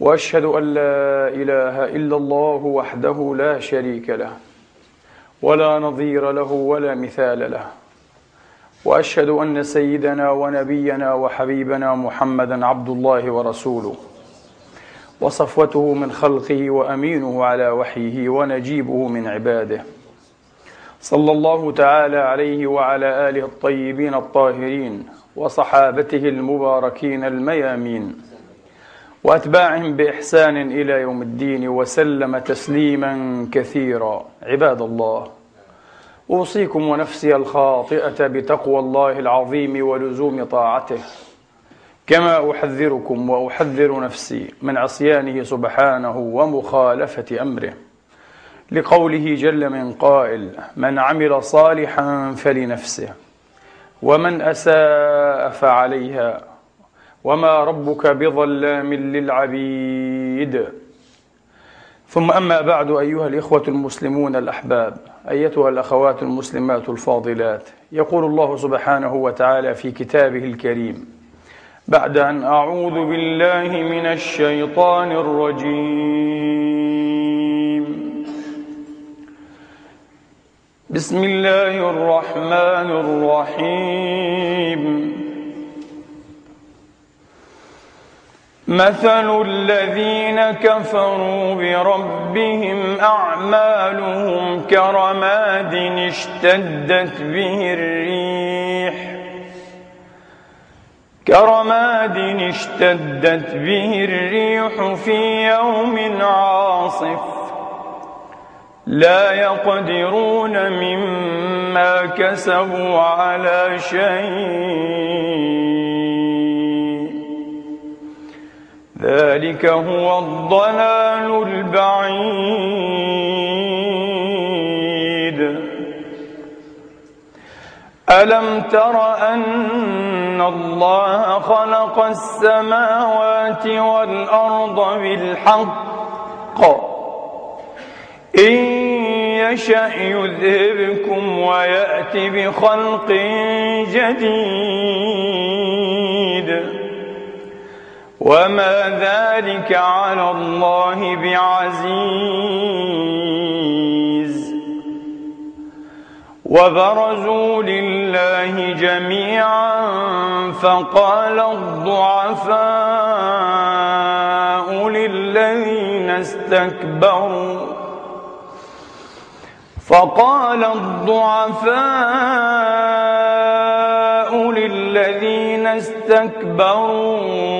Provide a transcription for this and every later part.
وأشهد أن لا إله إلا الله وحده لا شريك له ولا نظير له ولا مثال له وأشهد أن سيدنا ونبينا وحبيبنا محمدا عبد الله ورسوله وصفوته من خلقه وأمينه على وحيه ونجيبه من عباده. صلى الله تعالى عليه وعلى آله الطيبين الطاهرين وصحابته المباركين الميامين. وأتباعهم بإحسان إلى يوم الدين وسلم تسليما كثيرا. عباد الله أوصيكم ونفسي الخاطئة بتقوى الله العظيم ولزوم طاعته. كما أحذركم وأحذر نفسي من عصيانه سبحانه ومخالفة أمره. لقوله جل من قائل من عمل صالحا فلنفسه ومن أساء فعليها وما ربك بظلام للعبيد. ثم اما بعد ايها الاخوه المسلمون الاحباب. ايتها الاخوات المسلمات الفاضلات. يقول الله سبحانه وتعالى في كتابه الكريم بعد ان اعوذ بالله من الشيطان الرجيم. بسم الله الرحمن الرحيم. مثل الذين كفروا بربهم أعمالهم كرماد اشتدت به الريح. كرماد اشتدت به الريح في يوم عاصف. لا يقدرون مما كسبوا على شيء. ذلك هو الضلال البعيد. ألم تر أن الله خلق السماوات والأرض بالحق؟ إن يشأ يذهبكم ويأتي بخلق جديد. وما ذلك على الله بعزيز وبرزوا لله جميعا فقال الضعفاء للذين استكبروا فقال الضعفاء للذين استكبروا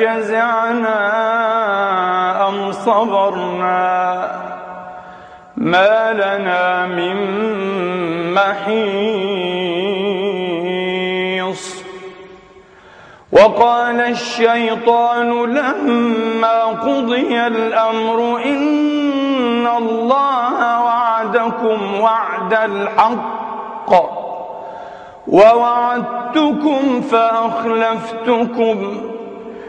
أجزعنا أم صبرنا ما لنا من محيص وقال الشيطان لما قضي الأمر إن الله وعدكم وعد الحق ووعدتكم فأخلفتكم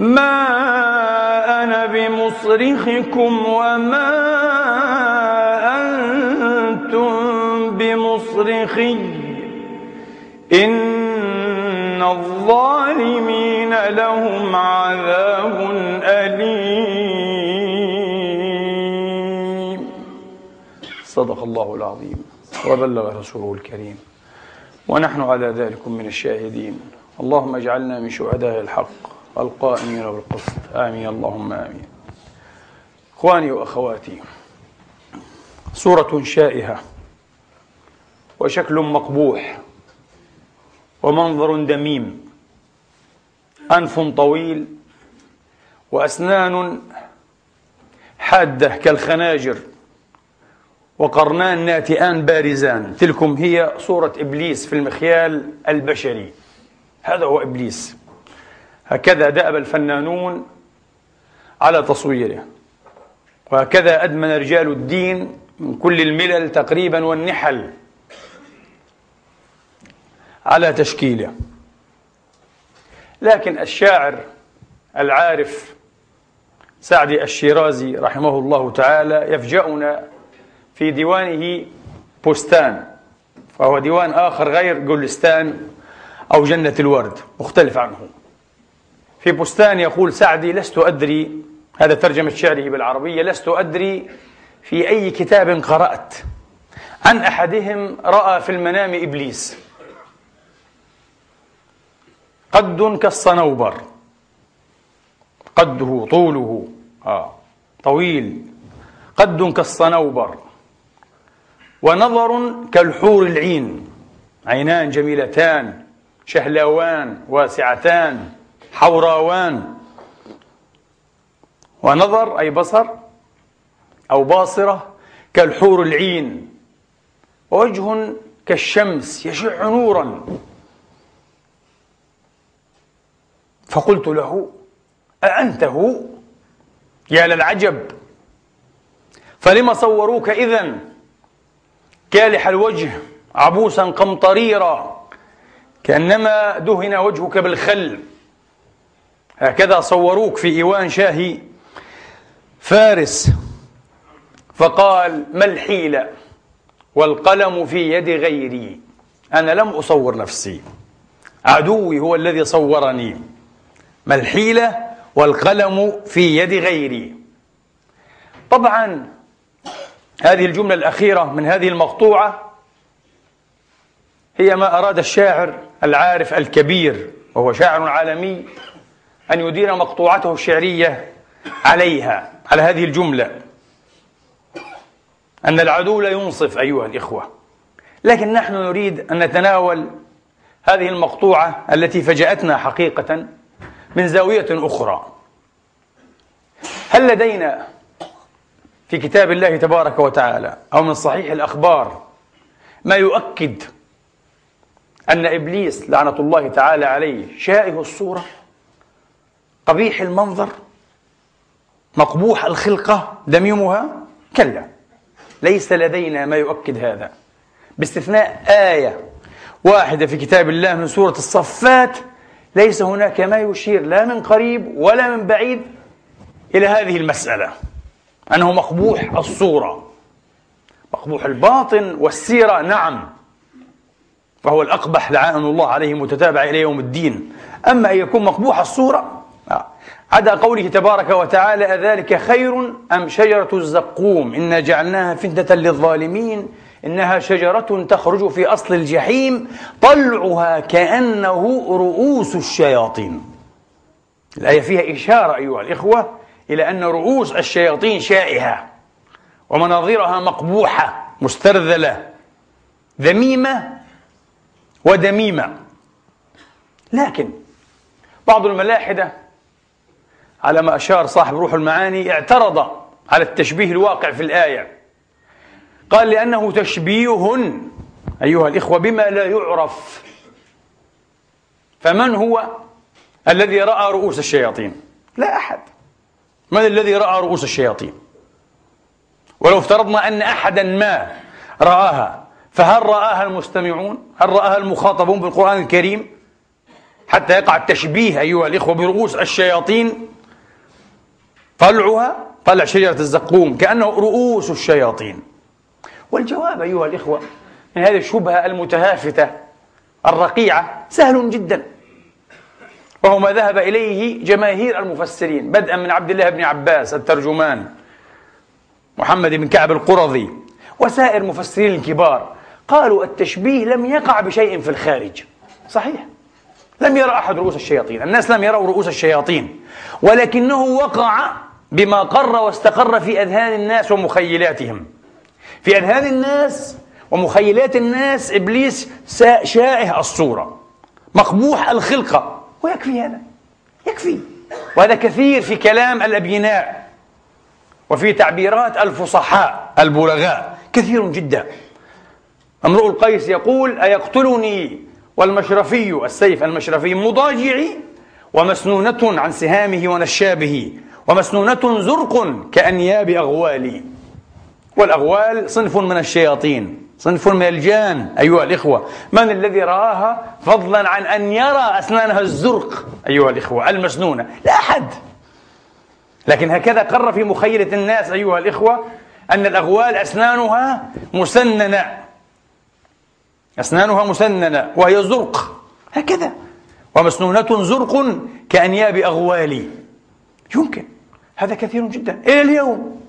ما أنا بمصرخكم وما أنتم بمصرخي إن الظالمين لهم عذاب أليم. صدق الله العظيم. وبلغ رسوله الكريم. ونحن على ذلك من الشاهدين. اللهم اجعلنا من شهداء الحق. القائمين بالقسط آمين. اللهم آمين. إخواني وأخواتي صورة شائهة وشكل مقبوح ومنظر دميم أنف طويل وأسنان حادة كالخناجر وقرنان ناتئان بارزان. تلكم هي صورة إبليس في المخيال البشري. هذا هو إبليس. هكذا دأب الفنانون على تصويره. وهكذا أدمن رجال الدين من كل الملل تقريبا والنحل على تشكيله. لكن الشاعر العارف سعدي الشيرازي رحمه الله تعالى يفجأنا في ديوانه بستان فهو ديوان آخر غير جلستان أو جنة الورد مختلف عنه. في بستان يقول سعدي لست أدري هذا ترجمة شعره بالعربية لست أدري في أي كتاب قرأت. عن أحدهم رأى في المنام إبليس. قد كالصنوبر. قده طوله. آه طويل. قد كالصنوبر. ونظر كالحور العين. عينان جميلتان شهلاوان واسعتان. حوراوان. ونظر أي بصر أو باصرة كالحور العين. وجه كالشمس يشع نورا. فقلت له أأنت هو؟ يا للعجب. فلم صوروك إذا كالح الوجه عبوسا قمطريرا. كأنما دهن وجهك بالخل هكذا صوروك في إيوان شاهي فارس فقال ما الحيلة والقلم في يد غيري؟ أنا لم أصور نفسي عدوي هو الذي صورني. ما الحيلة والقلم في يد غيري؟ طبعا هذه الجملة الأخيرة من هذه المقطوعة هي ما أراد الشاعر العارف الكبير وهو شاعر عالمي أن يدير مقطوعته الشعرية عليها على هذه الجملة. أن العدو لا ينصف أيها الإخوة. لكن نحن نريد أن نتناول هذه المقطوعة التي فجأتنا حقيقة من زاوية أخرى. هل لدينا في كتاب الله تبارك وتعالى أو من صحيح الأخبار ما يؤكد أن إبليس لعنة الله تعالى عليه شائه الصورة؟ قبيح المنظر مقبوح الخلقة دميمها؟ كلا. ليس لدينا ما يؤكد هذا. باستثناء آية واحدة في كتاب الله من سورة الصفات ليس هناك ما يشير لا من قريب ولا من بعيد إلى هذه المسألة. أنه مقبوح الصورة. مقبوح الباطن والسيرة نعم. فهو الأقبح لعان الله عليه متتابع إلى يوم الدين. أما أن يكون مقبوح الصورة عدا قوله تبارك وتعالى أذلك خير أم شجرة الزقوم؟ إنا جعلناها فتنة للظالمين إنها شجرة تخرج في أصل الجحيم طلعها كأنه رؤوس الشياطين. الآية فيها إشارة أيها الإخوة إلى أن رؤوس الشياطين شائهة ومناظرها مقبوحة مسترذلة ذميمة ودميمة. لكن بعض الملاحدة على ما أشار صاحب روح المعاني اعترض على التشبيه الواقع في الآية. قال لأنه تشبيه أيها الإخوة بما لا يعرف. فمن هو الذي رأى رؤوس الشياطين؟ لا أحد. من الذي رأى رؤوس الشياطين؟ ولو افترضنا أن أحدا ما رآها فهل رآها المستمعون؟ هل رآها المخاطبون بالقرآن الكريم؟ حتى يقع التشبيه أيها الإخوة برؤوس الشياطين؟ طلعها طلع شجرة الزقوم كأنه رؤوس الشياطين. والجواب أيها الإخوة من هذه الشبهة المتهافتة الرقيعة سهل جدا. وهو ما ذهب إليه جماهير المفسرين بدءا من عبد الله بن عباس الترجمان محمد بن كعب القرظي وسائر مفسرين الكبار. قالوا التشبيه لم يقع بشيء في الخارج. صحيح. لم يرى أحد رؤوس الشياطين. الناس لم يروا رؤوس الشياطين. ولكنه وقع بما قر واستقر في أذهان الناس ومخيلاتهم. في أذهان الناس ومخيلات الناس إبليس شائه الصورة. مقبوح الخلقة. ويكفي هذا. يكفي. وهذا كثير في كلام الأبيناء. وفي تعبيرات الفصحاء البلغاء. كثير جدا. امرؤ القيس يقول أيقتلني والمشرفي السيف المشرفي مضاجعي ومسنونة عن سهامه ونشابه. ومسنونة زرق كأنياب أغوالي والأغوال صنف من الشياطين صنف من الجان أيها الإخوة. من الذي رآها فضلا عن أن يرى أسنانها الزرق أيها الإخوة المسنونة. لا أحد. لكن هكذا قر في مخيلة الناس أيها الإخوة أن الأغوال أسنانها مسننة. أسنانها مسننة وهي زرق. هكذا. ومسنونة زرق كأنياب أغوالي يمكن. هذا كثير جدا. إلى اليوم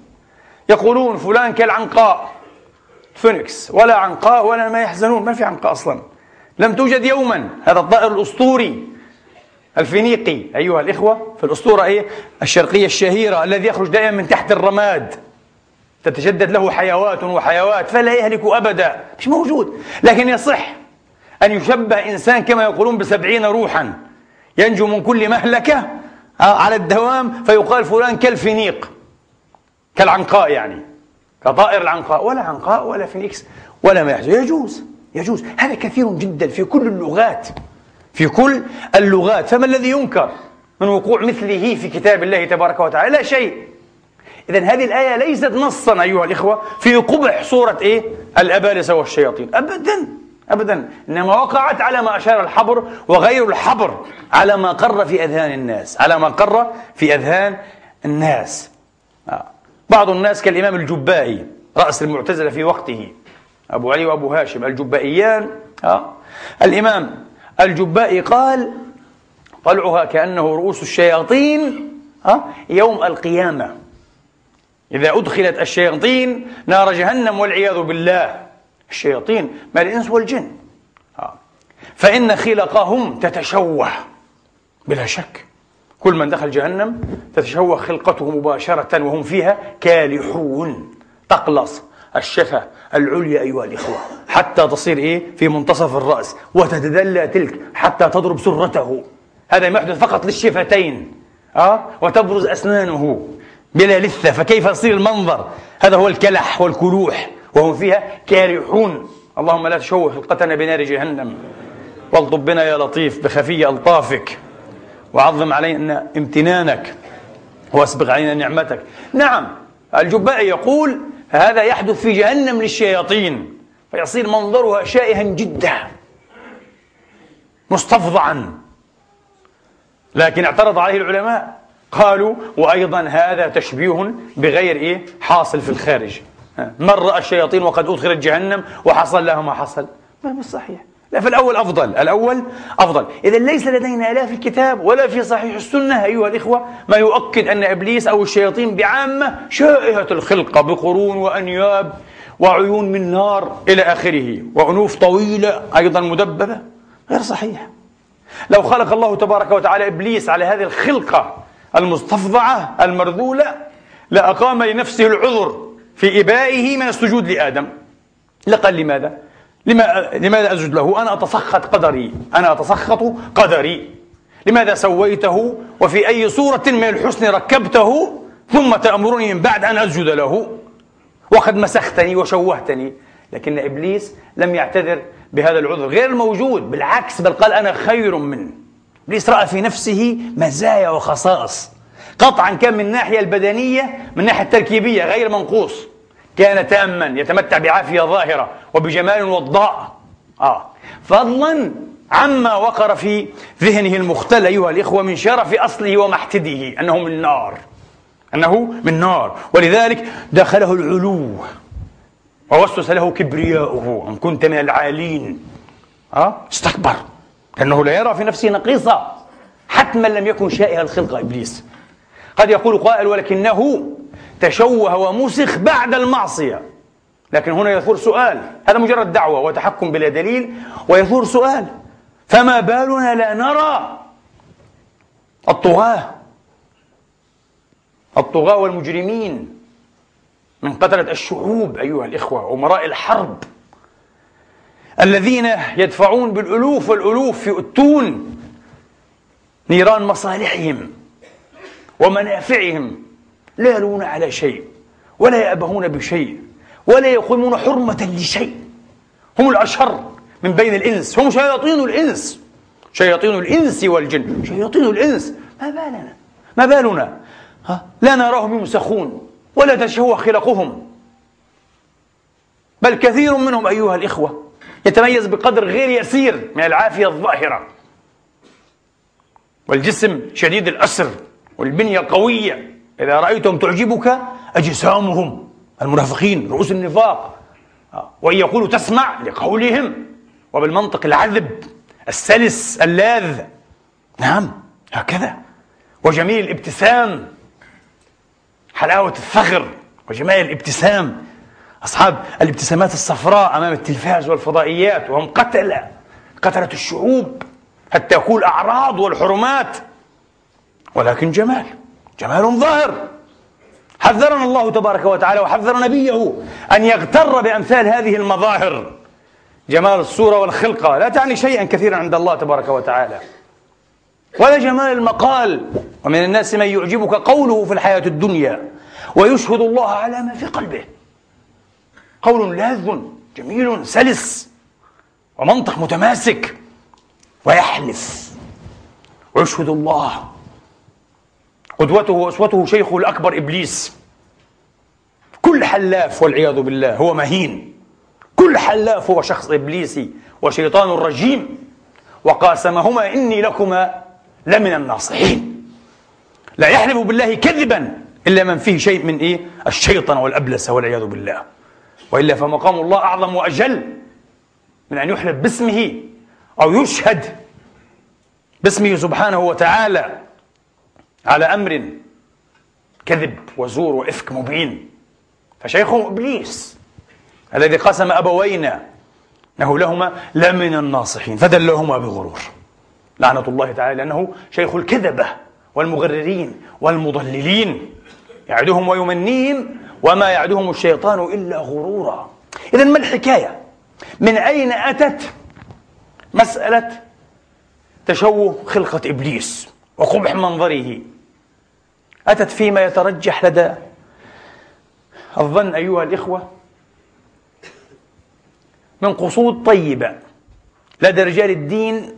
يقولون فلان كالعنقاء. فينيكس ولا عنقاء ولا ما يحزنون. ما في عنقاء أصلا. لم توجد يوما. هذا الطائر الأسطوري الفينيقي. أيها الإخوة في الأسطورة إيه؟ الشرقية الشهيرة الذي يخرج دائما من تحت الرماد. تتجدد له حيوات وحيوات فلا يهلك أبدا. مش موجود. لكن يصح أن يشبه إنسان كما يقولون بسبعين روحا. ينجو من كل مهلكة على الدوام فيقال فلان كالفينيق. كالعنقاء يعني. كطائر العنقاء. ولا عنقاء ولا فينيكس ولا ما يحزن يجوز يجوز. هذا كثير جدا في كل اللغات. في كل اللغات. فما الذي ينكر من وقوع مثله في كتاب الله تبارك وتعالى؟ لا شيء. إذا هذه الآية ليست نصا أيها الإخوة في قبح صورة إيه؟ الأبالسة والشياطين. أبدا. أبدا إنما وقعت على ما أشار الحبر وغير الحبر على ما قر في أذهان الناس على ما قر في أذهان الناس آه. بعض الناس كالإمام الجبائي رأس المعتزلة في وقته أبو علي وأبو هاشم الجبائيان آه. الإمام الجبائي قال طلعها كأنه رؤوس الشياطين آه. يوم القيامة إذا أدخلت الشياطين نار جهنم والعياذ بالله الشياطين ما الإنس والجن. آه. فإن خلقهم تتشوه بلا شك. كل من دخل جهنم تتشوه خلقته مباشرة وهم فيها كالحون. تقلص الشفة العليا أيها الإخوة. حتى تصير إيه؟ في منتصف الرأس. وتتدلى تلك حتى تضرب سرته. هذا ما يحدث فقط للشفتين. أه؟ وتبرز أسنانه بلا لثة. فكيف يصير المنظر؟ هذا هو الكلح والكلوح. وهم فيها كارحون اللهم لا تشوه خلقتنا بنار جهنم. واغضب بنا يا لطيف بخفي ألطافك. وعظم علينا امتنانك. وأسبغ علينا نعمتك. نعم الجبائي يقول هذا يحدث في جهنم للشياطين فيصير منظرها شائها جدا مستفضعا. لكن اعترض عليه العلماء قالوا وأيضا هذا تشبيه بغير إيه؟ حاصل في الخارج. من رأى الشياطين وقد أدخلت جهنم وحصل لها ما حصل. ما بالصحيح لا فالأول أفضل. الأول أفضل. إذا ليس لدينا لا في الكتاب ولا في صحيح السنة أيها الإخوة ما يؤكد أن إبليس أو الشياطين بعامة شائهة الخلقة بقرون وأنياب وعيون من نار إلى آخره وأنوف طويلة أيضا مدببة. غير صحيح. لو خلق الله تبارك وتعالى إبليس على هذه الخلقة المستفضعة المرذولة لأقام لنفسه العذر في إبائه من السجود لآدم. لقال لماذا؟ لما لماذا أسجد له؟ أنا أتسخط قدري. أنا أتسخط قدري. لماذا سويته؟ وفي أي صورة من الحسن ركبته؟ ثم تأمرني من بعد أن أسجد له. وقد مسختني وشوهتني. لكن إبليس لم يعتذر بهذا العذر. غير موجود بالعكس بل قال أنا خير منه. إبليس رأى في نفسه مزايا وخصائص. قطعا كان من الناحية البدنية من الناحية التركيبية غير منقوص. كان تاما يتمتع بعافية ظاهرة وبجمال وضاء. آه. فضلا عما وقر في ذهنه المختل أيها الإخوة من شرف أصله ومحتده أنه من نار. أنه من نار. ولذلك دخله العلو. ووسوس له كبرياؤه. أن كنت من العالين. أه؟ استكبر. لأنه لا يرى في نفسه نقيصة. حتما لم يكن شائع الخلق إبليس. قد يقول قائل ولكنه تشوه ومسخ بعد المعصية. لكن هنا يثور سؤال. هذا مجرد دعوة وتحكم بلا دليل ويثور سؤال. فما بالنا لا نرى الطغاة؟ الطغاة والمجرمين من قتلة الشعوب أيها الإخوة أمراء الحرب. الذين يدفعون بالألوف والألوف في أتون نيران مصالحهم. ومنافعهم لا يلون على شيء ولا يأبهون بشيء ولا يقيمون حرمة لشيء. هم الأشر من بين الإنس هم شياطين الإنس. شياطين الإنس والجن شياطين الإنس. ما بالنا؟ ما بالنا؟ ها؟ لا نراهم يمسخون ولا تشوه خلقهم. بل كثير منهم أيها الإخوة يتميز بقدر غير يسير من العافية الظاهرة. والجسم شديد الأسر. والبنية قوية. إذا رأيتم تعجبك أجسامهم. المنافقين رؤوس النفاق. وإن يقولوا تسمع لقولهم. وبالمنطق العذب السلس اللاذ. نعم هكذا. وجميل الابتسام حلاوة الثغر. وجمال الابتسام. أصحاب الابتسامات الصفراء أمام التلفاز والفضائيات وهم قتلة قتلة الشعوب. حتى يكون الأعراض والحرمات. ولكن جمال جمال ظاهر. حذرنا الله تبارك وتعالى وحذر نبيه أن يغتر بأمثال هذه المظاهر. جمال الصورة والخلقة لا تعني شيئا كثيرا عند الله تبارك وتعالى. ولا جمال المقال. ومن الناس من يعجبك قوله في الحياة الدنيا ويشهد الله على ما في قلبه قول لاذ جميل سلس ومنطق متماسك ويحلف ويشهد الله قدوته وأسوته شيخه الأكبر إبليس. كل حلاف والعياذ بالله هو مهين. كل حلاف هو شخص إبليسي وشيطان رجيم. وقاسمهما إني لكما لمن الناصحين. لا يحلف بالله كذبا إلا من فيه شيء من إيه؟ الشيطان والأبلسة والعياذ بالله. وإلا فمقام الله أعظم وأجل من أن يحلف باسمه أو يشهد باسمه سبحانه وتعالى. على أمر كذب وزور وإفك مبين. فشيخهم إبليس الذي قسم أبوينا أنه لهما لمن الناصحين فدلهما بغرور. لعنة الله تعالى لأنه شيخ الكذبة والمغررين والمضللين. يعدهم ويمنيهم وما يعدهم الشيطان إلا غرورا. إذا ما الحكاية؟ من أين أتت مسألة تشوه خلقة إبليس وقبح منظره؟ أتت فيما يترجح لدى الظن أيها الإخوة من قصود طيبة لدى رجال الدين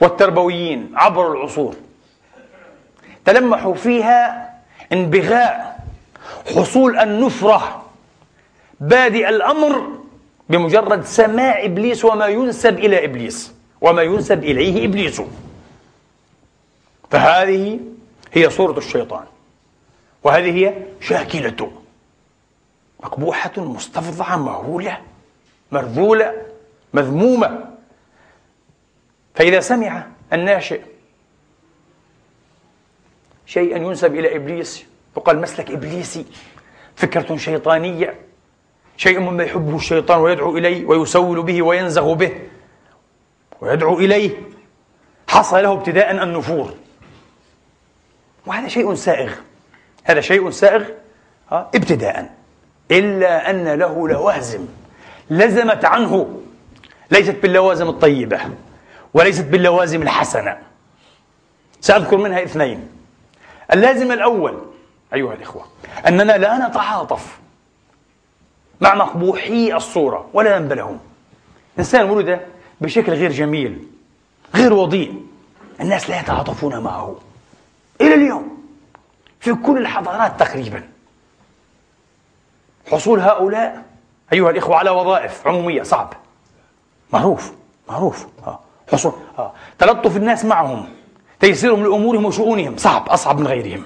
والتربويين عبر العصور. تلمحوا فيها انبغاء حصول النفرة بادئ الأمر بمجرد سماع إبليس وما ينسب إلى إبليس وما ينسب إليه إبليس. فهذه هي صورة الشيطان. وهذه هي شاكلته مقبوحة مستفضعة مهولة مرذولة مذمومة. فإذا سمع الناشئ شيئا ينسب إلى إبليس يقال مسلك إبليسي فكرة شيطانية. شيء مما يحبه الشيطان ويدعو إليه ويسول به وينزغ به ويدعو إليه. حصل له ابتداء النفور. وهذا شيء سائغ. هذا شيء سائغ ابتداء. إلا أن له لوازم لزمت عنه. ليست باللوازم الطيبة وليست باللوازم الحسنة. سأذكر منها اثنين. اللازم الأول أيها الإخوة أننا لا نتعاطف مع مقبوحي الصورة ولا ننبلهم إنسان ولد بشكل غير جميل غير وضيء الناس لا يتعاطفون معه إلى اليوم. في كل الحضارات تقريبا. حصول هؤلاء أيها الإخوة على وظائف عمومية صعب. معروف معروف. حصول آه. تلطف الناس معهم تيسيرهم لأمورهم وشؤونهم صعب أصعب من غيرهم.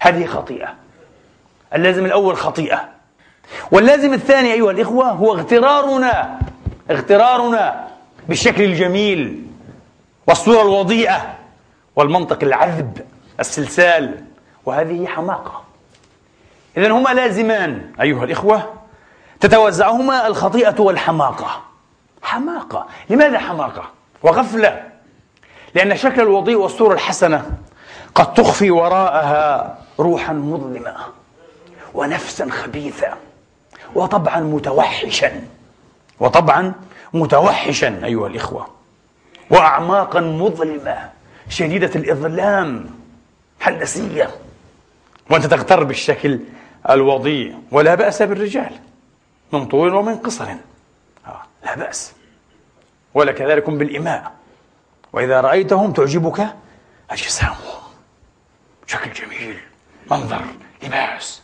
هذه خطيئة. اللازم الأول خطيئة. واللازم الثاني أيها الإخوة هو اغترارنا اغترارنا بالشكل الجميل والصورة الوضيئة والمنطق العذب. السلسال وهذه حماقة. إذا هما لازمان أيها الإخوة تتوزعهما الخطيئة والحماقة. حماقة. لماذا حماقة؟ وغفلة. لأن شكل الوضيء والصورة الحسنة قد تخفي وراءها روحا مظلمة ونفسا خبيثة وطبعا متوحشا. وطبعا متوحشا أيها الإخوة. وأعماقا مظلمة شديدة الإظلام. حلسية وأنت تغتر بالشكل الوضيء ولا بأس بالرجال. من طول ومن قصر. آه لا بأس. ولا كذلك بالإماء. وإذا رأيتهم تعجبك أجسامهم. شكل جميل. منظر لباس.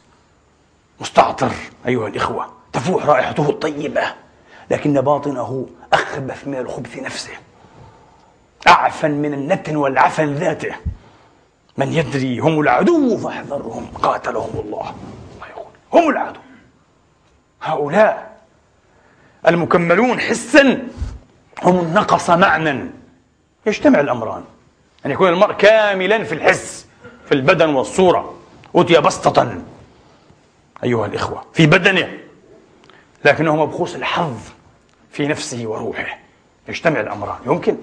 مستعطر أيها الإخوة. تفوح رائحته الطيبة. لكن باطنه أخبث من الخبث نفسه. أعفن من النتن والعفن ذاته. من يدري هم العدو فاحذرهم قاتلهم الله. الله يقول هم العدو. هؤلاء المكملون حسا هم النقص معنى يجتمع الأمران. أن يكون المرء كاملا في الحس في البدن والصورة. أوتي بسطة. أيها الإخوة في بدنه. لكنه مبخوس الحظ في نفسه وروحه. يجتمع الأمران. يمكن.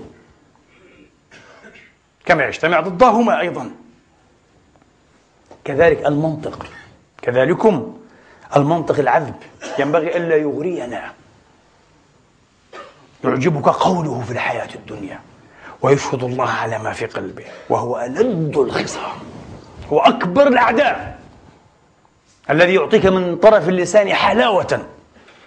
كما يجتمع ضدهما أيضا. كذلك المنطق. كذلكم المنطق العذب. ينبغي ألا يغرينا. يعجبك قوله في الحياة الدنيا ويشهد الله على ما في قلبه وهو ألد الخصام. هو أكبر الأعداء. الذي يعطيك من طرف اللسان حلاوة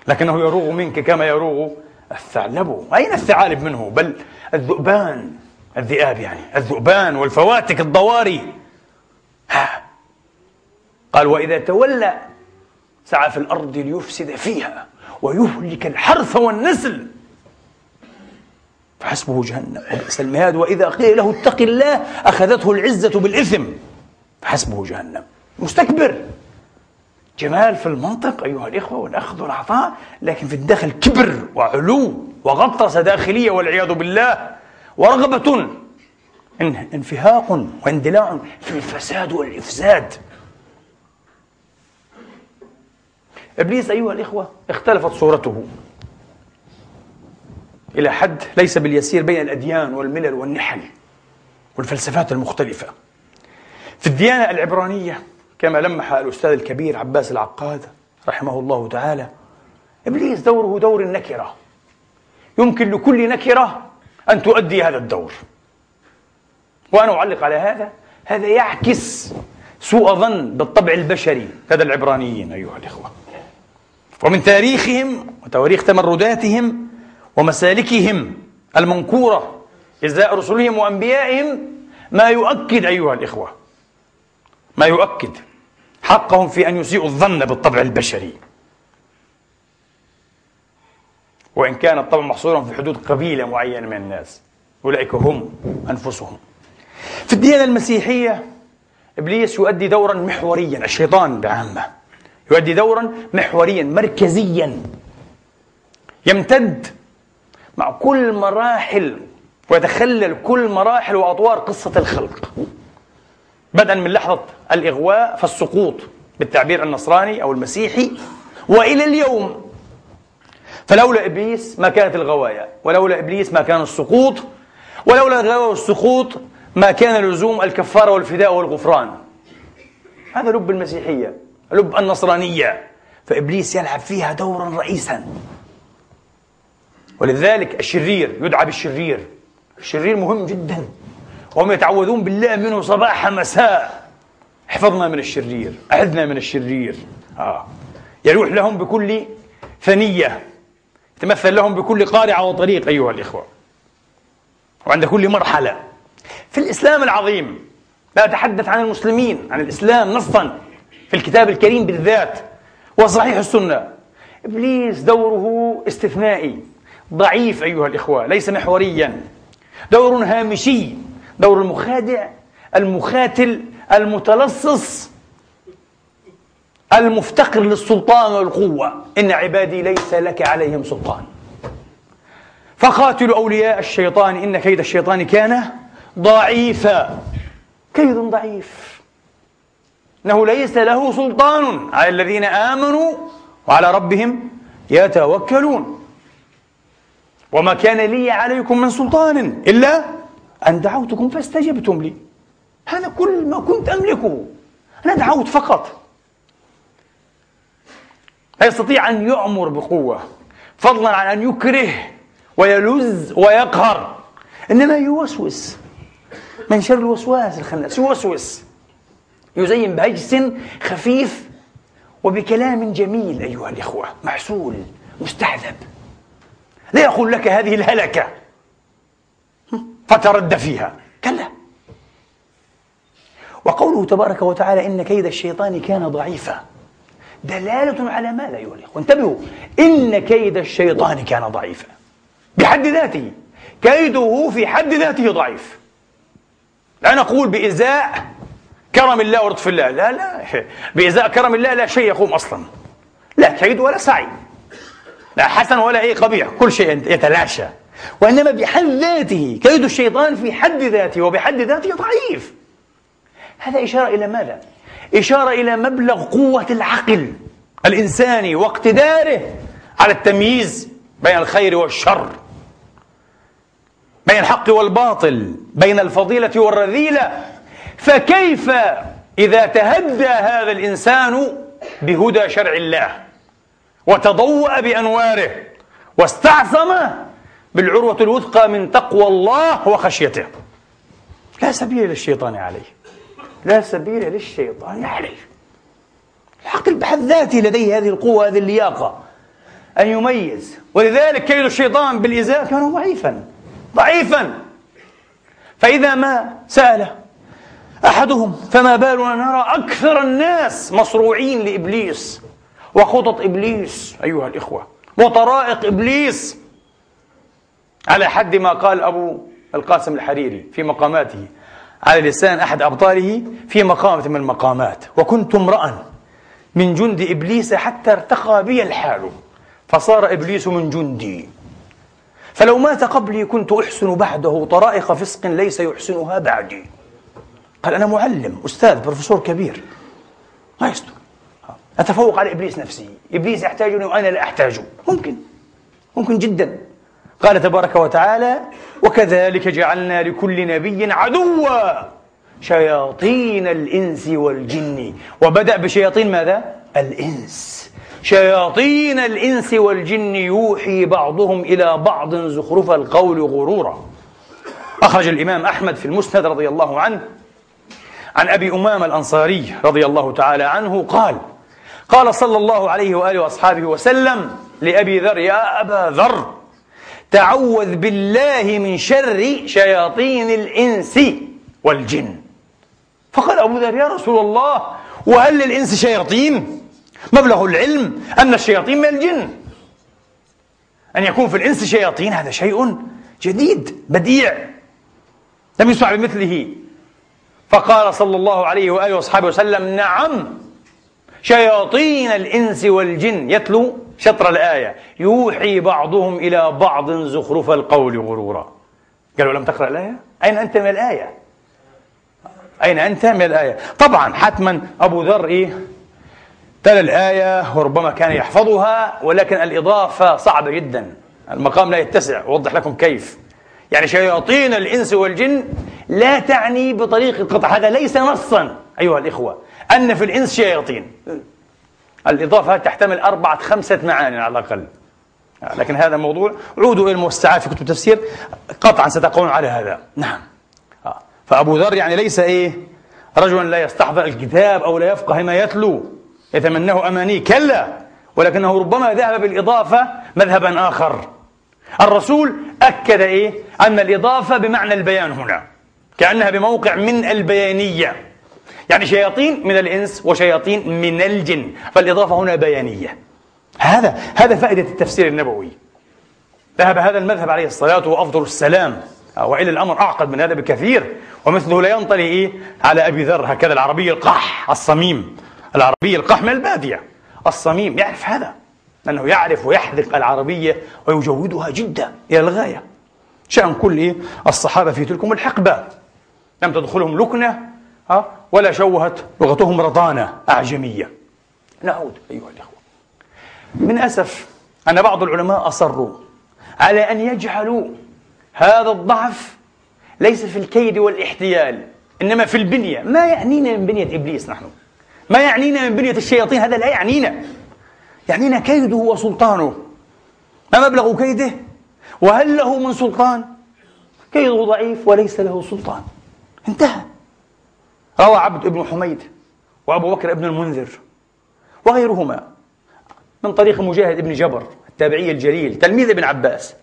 لكنه يروغ منك كما يروغ الثعلب. أين الثعالب منه؟ بل الذؤبان الذئاب يعني الذؤبان والفواتك الضواري. ها قال وإذا تولى سعى في الأرض ليفسد فيها ويهلك الحرث والنسل فحسبه جهنم وبئس المهاد. وإذا قيل له اتق الله أخذته العزة بالإثم فحسبه جهنم. مستكبر. جمال في المنطق أيها الإخوة والأخذ والعطاء لكن في الداخل كبر وعلو وغطرسة داخلية والعياذ بالله ورغبة انفهاق واندلاع في الفساد والإفساد. إبليس أيها الإخوة اختلفت صورته. إلى حد ليس باليسير بين الأديان والملل والنحل والفلسفات المختلفة. في الديانة العبرانية كما لمح الأستاذ الكبير عباس العقاد رحمه الله تعالى إبليس دوره دور النكرة. يمكن لكل نكرة أن تؤدي هذا الدور. وأنا أعلق على هذا هذا يعكس سوء ظن بالطبع البشري لدى العبرانيين أيها الإخوة. ومن تاريخهم وتواريخ تمرداتهم ومسالكهم المنكورة إزاء رسلهم وأنبيائهم ما يؤكد أيها الإخوة. ما يؤكد. حقهم في أن يسيئوا الظن بالطبع البشري. وإن كان الطبع محصورا في حدود قبيلة معينة من الناس. أولئك هم أنفسهم. في الديانة المسيحية إبليس يؤدي دورا محوريا. الشيطان بعامة. يؤدي دورا محوريا مركزيا. يمتد مع كل مراحل ويتخلل كل مراحل وأطوار قصة الخلق. بدءا من لحظة الإغواء فالسقوط بالتعبير النصراني أو المسيحي وإلى اليوم فلولا إبليس ما كانت الغوايا ولولا إبليس ما كان السقوط ولولا الغوايا والسقوط ما كان لزوم الكفارة والفداء والغفران. هذا لب المسيحية. لب النصرانية. فإبليس يلعب فيها دورا رئيسا. ولذلك الشرير يدعى بالشرير. الشرير مهم جدا. وهم يتعوذون بالله منه صباح مساء. احفظنا من الشرير أعذنا من الشرير. آه. يلوح لهم بكل ثنية. يتمثل لهم بكل قارعة وطريق أيها الإخوة. وعند كل مرحلة. في الإسلام العظيم لا أتحدث عن المسلمين عن الإسلام نصا. في الكتاب الكريم بالذات وصحيح السنة. إبليس دوره استثنائي ضعيف أيها الإخوة ليس محوريا. دور هامشي دور المخادع المخاتل المتلصص المفتقر للسلطان والقوة. إن عبادي ليس لك عليهم سلطان. فقاتلوا أولياء الشيطان إن كيد الشيطان كان ضعيفا. كيد ضعيف. إنه ليس له سلطان. على الذين آمنوا وعلى ربهم يتوكلون. وما كان لي عليكم من سلطان إلا أن دعوتكم فاستجبتم لي. هذا كل ما كنت أملكه. أنا دعوت فقط. لا يستطيع أن يؤمر بقوة فضلا عن أن يكره ويلز ويقهر. إنما يوسوس. من شر الوسواس الخناس يوسوس. يزين بهجس خفيف وبكلام جميل أيها الإخوة محسول مستحذب. لا يقول لك هذه الهلكة. فترد فيها. كلا. وقوله تبارك وتعالى إن كيد الشيطان كان ضعيفا. دلالة على ماذا أيها الإخوة انتبهوا. إن كيد الشيطان كان ضعيفا. بحد ذاته. كيده في حد ذاته ضعيف. لا نقول بإزاء كرم الله ولطف الله. لا لا بإزاء كرم الله لا شيء يقوم أصلا. لا كيد ولا سعي. لا حسن ولا أي قبيح كل شيء يتلاشى. وإنما بحد ذاته كيد الشيطان في حد ذاته وبحد ذاته ضعيف. هذا إشارة إلى ماذا؟ إشارة إلى مبلغ قوة العقل الإنساني واقتداره على التمييز بين الخير والشر بين الحق والباطل بين الفضيلة والرذيلة فكيف إذا تهدى هذا الإنسان بهدى شرع الله وتضوأ بأنواره واستعصم بالعروة الوثقى من تقوى الله وخشيته؟ لا سبيل للشيطان عليه. لا سبيل للشيطان عليه. العقل بحد ذاته لديه هذه القوة هذه اللياقة. أن يميز. ولذلك كيد الشيطان بالإزاء كان ضعيفا. ضعيفا. فإذا ما سأل أحدهم فما بالنا نرى أكثر الناس مصروعين لإبليس وخطط إبليس أيها الإخوة وطرائق إبليس على حد ما قال أبو القاسم الحريري في مقاماته على لسان أحد أبطاله في مقامة من المقامات. وكنت امرأ من جند إبليس حتى ارتقى بي الحال فصار إبليس من جندي. فلو مات قبلي كنت أحسن بعده طرائق فسق ليس يحسنها بعدي. قال أنا معلم أستاذ بروفيسور كبير. ما يستر أتفوق على إبليس نفسه إبليس يحتاجني وأنا لا أحتاجه. ممكن. ممكن جدا. قال تبارك وتعالى وكذلك جعلنا لكل نبي عدوا. شياطين الإنس والجن. وبدأ بشياطين ماذا؟ الإنس. شياطين الإنس والجن يوحي بعضهم إلى بعض زخرف القول غرورا. أخرج الإمام أحمد في المسند رضي الله عنه. عن أبي أمام الأنصاري رضي الله تعالى عنه قال قال صلى الله عليه وآله وأصحابه وسلم لأبي ذر يا أبا ذر تعوذ بالله من شر شياطين الإنس والجن. فقال أبو ذر يا رسول الله وهل للإنس شياطين؟ مبلغ العلم أن الشياطين من الجن. أن يكون في الإنس شياطين هذا شيء جديد بديع. لم يسمع بمثله. فقال صلى الله عليه وآله وصحبه وسلم نعم شياطين الإنس والجن يتلو شطر الآية يوحي بعضهم إلى بعض زخرف القول غرورا قالوا لم تقرأ الآية؟ أين أنت من الآية؟ أين أنت من الآية؟ طبعا حتما أبو ذر إيه؟ تلا الآية وربما كان يحفظها ولكن الإضافة صعبة جدا المقام لا يتسع أوضح لكم كيف يعني شياطين الإنس والجن لا تعني بطريق القطع. هذا ليس نصا أيها الإخوة أن في الإنس شياطين. الإضافة تحتمل أربعة خمسة معاني على الأقل. لكن هذا موضوع. عودوا إلى الموسعات في كتب التفسير. قطعا ستقولون على هذا. نعم. فأبو ذر يعني ليس إيه؟ رجلا لا يستحضر الكتاب أو لا يفقه ما يتلو. يتمناه أماني. كلا. ولكنه ربما ذهب بالإضافة مذهبا آخر. الرسول أكد إيه؟ أن الإضافة بمعنى البيان هنا. كأنها بموقع من البيانية. يعني شياطين من الإنس وشياطين من الجن. فالإضافة هنا بيانية. هذا هذا فائدة التفسير النبوي. ذهب هذا المذهب عليه الصلاة وأفضل السلام. وإلا الأمر أعقد من هذا بكثير. ومثله لا ينطلي إيه على أبي ذر هكذا العربي القح الصميم. العربي القح من البادية. الصميم يعرف هذا. لأنه يعرف ويحذق العربية ويجودها جدا إلى الغاية. شأن كل إيه الصحابة في تلكم الحقبة. لم تدخلهم لكنة ولا شوهت لغتهم رضانة أعجمية. نعود أيها الإخوة. من أسف أن بعض العلماء أصروا على أن يجعلوا هذا الضعف ليس في الكيد والاحتيال إنما في البنية. ما يعنينا من بنية إبليس نحن؟ ما يعنينا من بنية الشياطين؟ هذا لا يعنينا. يعنينا كيده وسلطانه. ما مبلغ كيده؟ وهل له من سلطان؟ كيده ضعيف وليس له سلطان. انتهى. روى عبد بن حميد وأبو بكر بن المنذر وغيرهما من طريق مجاهد بن جبر التابعي الجليل تلميذ ابن عباس.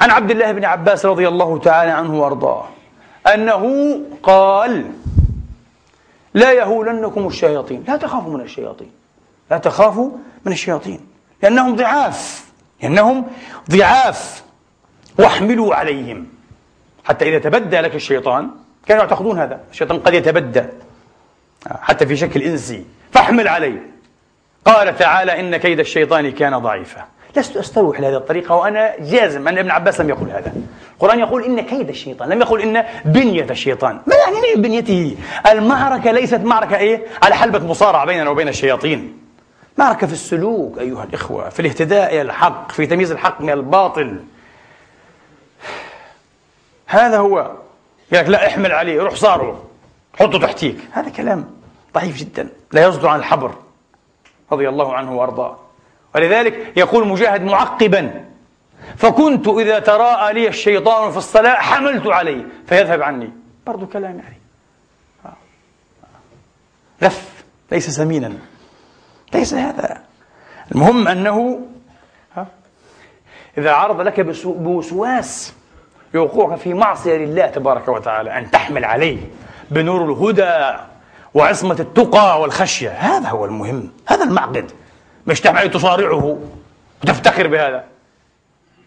عن عبد الله بن عباس رضي الله تعالى عنه وأرضاه أنه قال لا يهولنكم الشياطين. لا تخافوا من الشياطين. لا تخافوا من الشياطين. لأنهم ضعاف. لأنهم ضعاف. واحملوا عليهم. حتى إذا تبدى لك الشيطان كانوا يعتقدون هذا. الشيطان قد يتبدى. حتى في شكل إنسي. فاحمل عليه قال تعالى إن كيد الشيطان كان ضعيفا. لست أستروح لهذه الطريقة وأنا جازم أن ابن عباس لم يقل هذا. القرآن يقول إن كيد الشيطان. لم يقل إن بنية الشيطان. ما يعني بنيته؟ المعركة ليست معركة إيه؟ على حلبة مصارعة بيننا وبين الشياطين. معركة في السلوك أيها الإخوة في الاهتداء إلى الحق في تمييز الحق من الباطل. هذا هو يقول لك لا احمل عليه روح صاره حطه تحتيك. هذا كلام ضعيف جدا. لا يصدر عن الحبر. رضي الله عنه وأرضاه. ولذلك يقول مجاهد معقبا فكنت إذا تراءى لي الشيطان في الصلاة حملت عليه فيذهب عني. برضو كلام يعني. لف. ليس سمينا ليس هذا. المهم أنه إذا عرض لك بوسواس يوقعك في معصية لله تبارك وتعالى أن تحمل عليه بنور الهدى وعصمة التقى والخشية. هذا هو المهم هذا المعقد. مش تحمل تصارعه وتفتخر بهذا.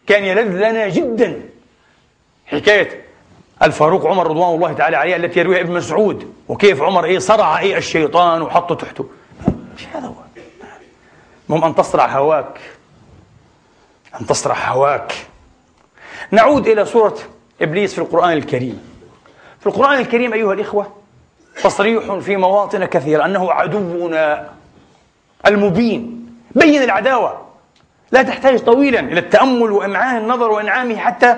كان يلذ لنا جدا. حكاية الفاروق عمر رضوان الله تعالى عليه التي يرويها ابن مسعود. وكيف عمر إيه صرع إيه الشيطان وحطه تحته. مش هذا هو؟ المهم أن تصرع هواك أن تصرع هواك. نعود إلى سورة إبليس في القرآن الكريم. في القرآن الكريم أيها الإخوة تصريح في مواطن كثيرة أنه عدونا المبين بين العداوة. لا تحتاج طويلا إلى التأمل وإمعان النظر وإنعامه حتى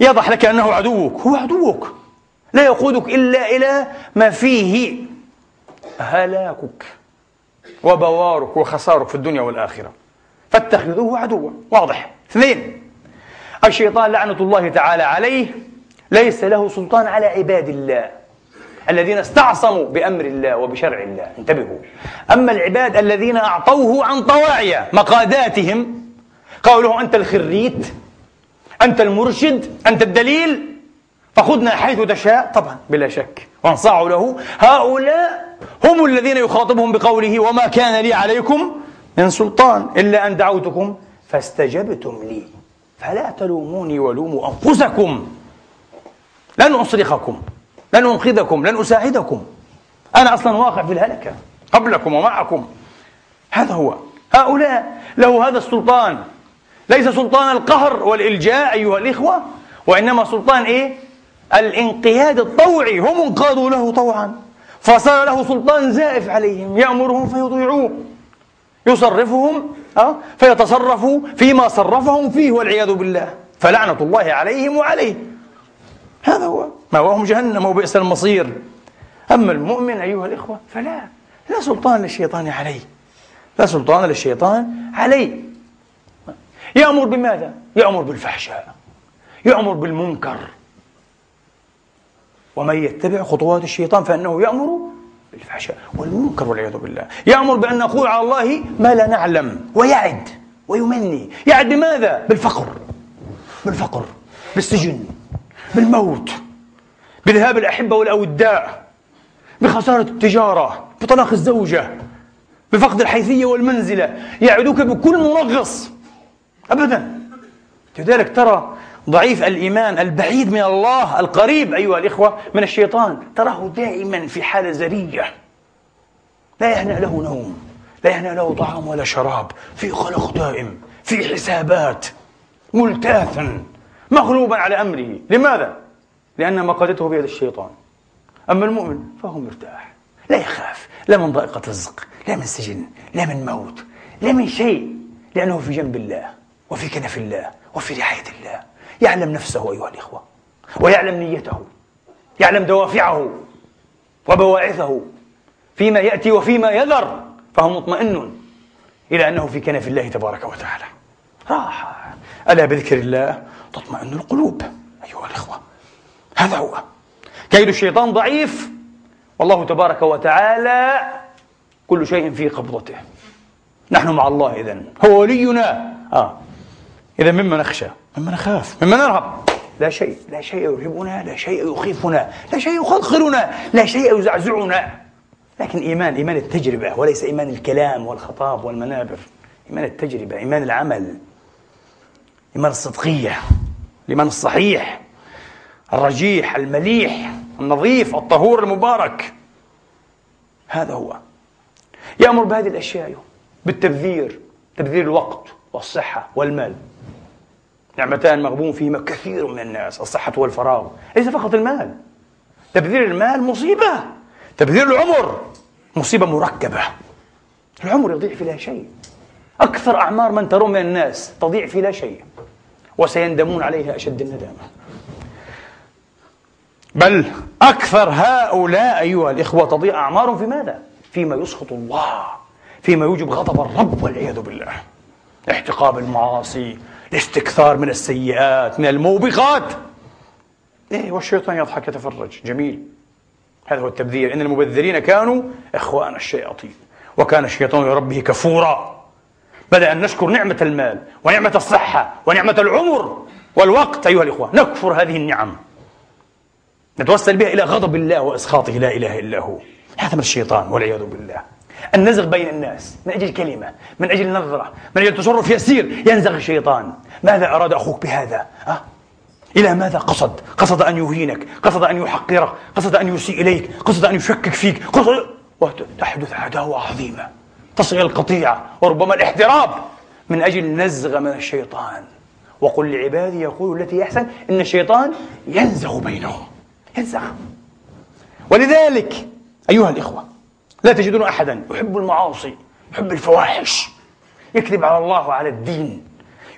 يضح لك أنه عدوك. هو عدوك. لا يقودك إلا إلى ما فيه هلاكك وبوارك وخسارك في الدنيا والآخرة. فاتخذوه عدوا. واضح. اثنين الشيطان لعنة الله تعالى عليه ليس له سلطان على عباد الله الذين استعصموا بأمر الله وبشرع الله. انتبهوا. أما العباد الذين أعطوه عن طواعية مقاداتهم قالوا له أنت الخريت أنت المرشد أنت الدليل فخذنا حيث تشاء. طبعا بلا شك. وانصاعوا له. هؤلاء هم الذين يخاطبهم بقوله وما كان لي عليكم من سلطان إلا أن دعوتكم فاستجبتم لي. فلا تلوموني ولوموا أنفسكم. لن أصرخكم لن أنقذكم لن أساعدكم. أنا أصلا واقع في الهلكة قبلكم ومعكم. هذا هو. هؤلاء له هذا السلطان. ليس سلطان القهر والإلجاء أيها الإخوة وإنما سلطان إيه؟ الانقياد الطوعي. هم انقادوا له طوعا فصار له سلطان زائف عليهم يأمرهم فيطيعوه يصرفهم أه؟ فيتصرفوا فيما صرفهم فيه والعياذ بالله. فلعنة الله عليهم وعليه. هذا هو مأواهم جهنم وبئس المصير. أما المؤمن أيها الإخوة فلا لا سلطان للشيطان عليه. لا سلطان للشيطان عليه. يأمر بماذا؟ يأمر بالفحشاء. يأمر بالمنكر. ومن يتبع خطوات الشيطان فإنه يأمر بالفحشاء والمنكر والعياذ بالله. يأمر بأن نقول على الله ما لا نعلم ويعد ويمني. يعد بماذا؟ بالفقر. بالفقر بالسجن بالموت بذهاب الأحبة والأوداء بخسارة التجارة بطلاق الزوجة بفقد الحيثية والمنزلة. يعدوك بكل منغص أبدا. لذلك ترى ضعيف الإيمان البعيد من الله القريب أيها الإخوة من الشيطان. تراه دائما في حالة زرية. لا يهنأ له نوم لا يهنأ له طعام ولا شراب. في قلق دائم في حسابات ملتاثا مغلوبا على أمره. لماذا؟ لأن مقادته بيد الشيطان. أما المؤمن فهو مرتاح لا يخاف لا من ضائقة الرزق لا من سجن لا من موت لا من شيء لأنه في جنب الله وفي كنف الله وفي رعاية الله. يعلم نفسه أيها الإخوة ويعلم نيته يعلم دوافعه وبواعثه فيما يأتي وفيما يذر فهو مطمئن إلى أنه في كنف الله تبارك وتعالى. راحة ألا بذكر الله تطمئن القلوب أيها الإخوة. هذا هو. كيد الشيطان ضعيف. والله تبارك وتعالى كل شيء في قبضته. نحن مع الله إذن. هو ولينا. آه. إذا مما نخشى مما نخاف مما نرهب لا شيء لا شيء يرهبنا لا شيء يخيفنا لا شيء يخلخلنا لا شيء يزعزعنا. لكن إيمان إيمان التجربة وليس إيمان الكلام والخطاب والمنابر. إيمان التجربة إيمان العمل. إيمان الصدقية الإيمان الصحيح الرجيح المليح النظيف الطهور المبارك. هذا هو. يأمر بهذه الأشياء بالتبذير تبذير الوقت. والصحة والمال. نعمتان مغبون فيهما كثير من الناس الصحة والفراغ. ليس فقط المال. تبذير المال مصيبة. تبذير العمر مصيبة مركبة. العمر يضيع في لا شيء. أكثر أعمار من ترون من الناس تضيع في لا شيء. وسيندمون عليها أشد الندامة. بل أكثر هؤلاء أيها الإخوة تضيع أعمارهم في ماذا؟ فيما يسخط الله فيما يوجب غضب الرب والعياذ بالله. احتقاب المعاصي الاستكثار من السيئات من الموبقات. إيه والشيطان يضحك يتفرج. جميل. هذا هو التبذير. إن المبذرين كانوا إخوان الشياطين وكان الشيطان لربه كفورا. بدأ أن نشكر نعمة المال ونعمة الصحة ونعمة العمر والوقت أيها الإخوة. نكفر هذه النعم. نتوسل بها إلى غضب الله وإسخاطه. لا إله إلا هو. هذا من الشيطان والعياذ بالله. النزغ بين الناس من أجل كلمة من أجل نظرة من أجل تصرف يسير ينزغ الشيطان. ماذا أراد أخوك بهذا؟ أه؟ إلى ماذا قصد؟ قصد أن يهينك قصد أن يحقرك قصد أن يسيء إليك قصد أن يشكك فيك قصد وتحدث عداوة عظيمة تصل القطيعة وربما الاحتراب. من أجل نزغ من الشيطان. وقل لعبادي يقولوا التي يحسن إن الشيطان ينزغ بينهم. ينزغ. ولذلك أيها الإخوة لا تجدون أحدا يحب المعاصي يحب الفواحش. يكذب على الله وعلى الدين.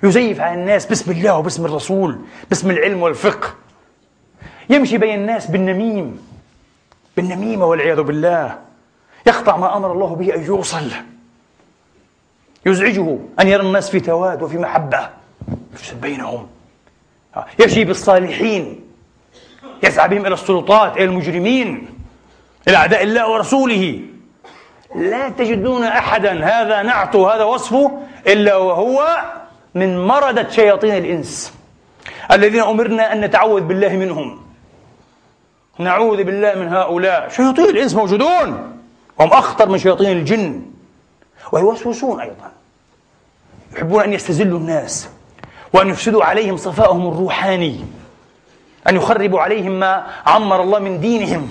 يزيف على الناس باسم الله وباسم الرسول باسم العلم والفقه. يمشي بين الناس بالنميم بالنميمة والعياذ بالله. يقطع ما أمر الله به أن يوصل. يزعجه أن يرى الناس في تواد وفي محبة. يفسد بينهم. يمشي بالصالحين. يسعى بهم إلى السلطات إلى المجرمين إلى أعداء الله ورسوله. لا تجدون أحدا هذا نعته هذا وصفه إلا وهو من مردة شياطين الإنس الذين أمرنا أن نتعوذ بالله منهم. نعوذ بالله من هؤلاء. شياطين الإنس موجودون. هم أخطر من شياطين الجن. ويوسوسون أيضا. يحبون أن يستزلوا الناس وأن يفسدوا عليهم صفائهم الروحاني. أن يخربوا عليهم ما عمر الله من دينهم.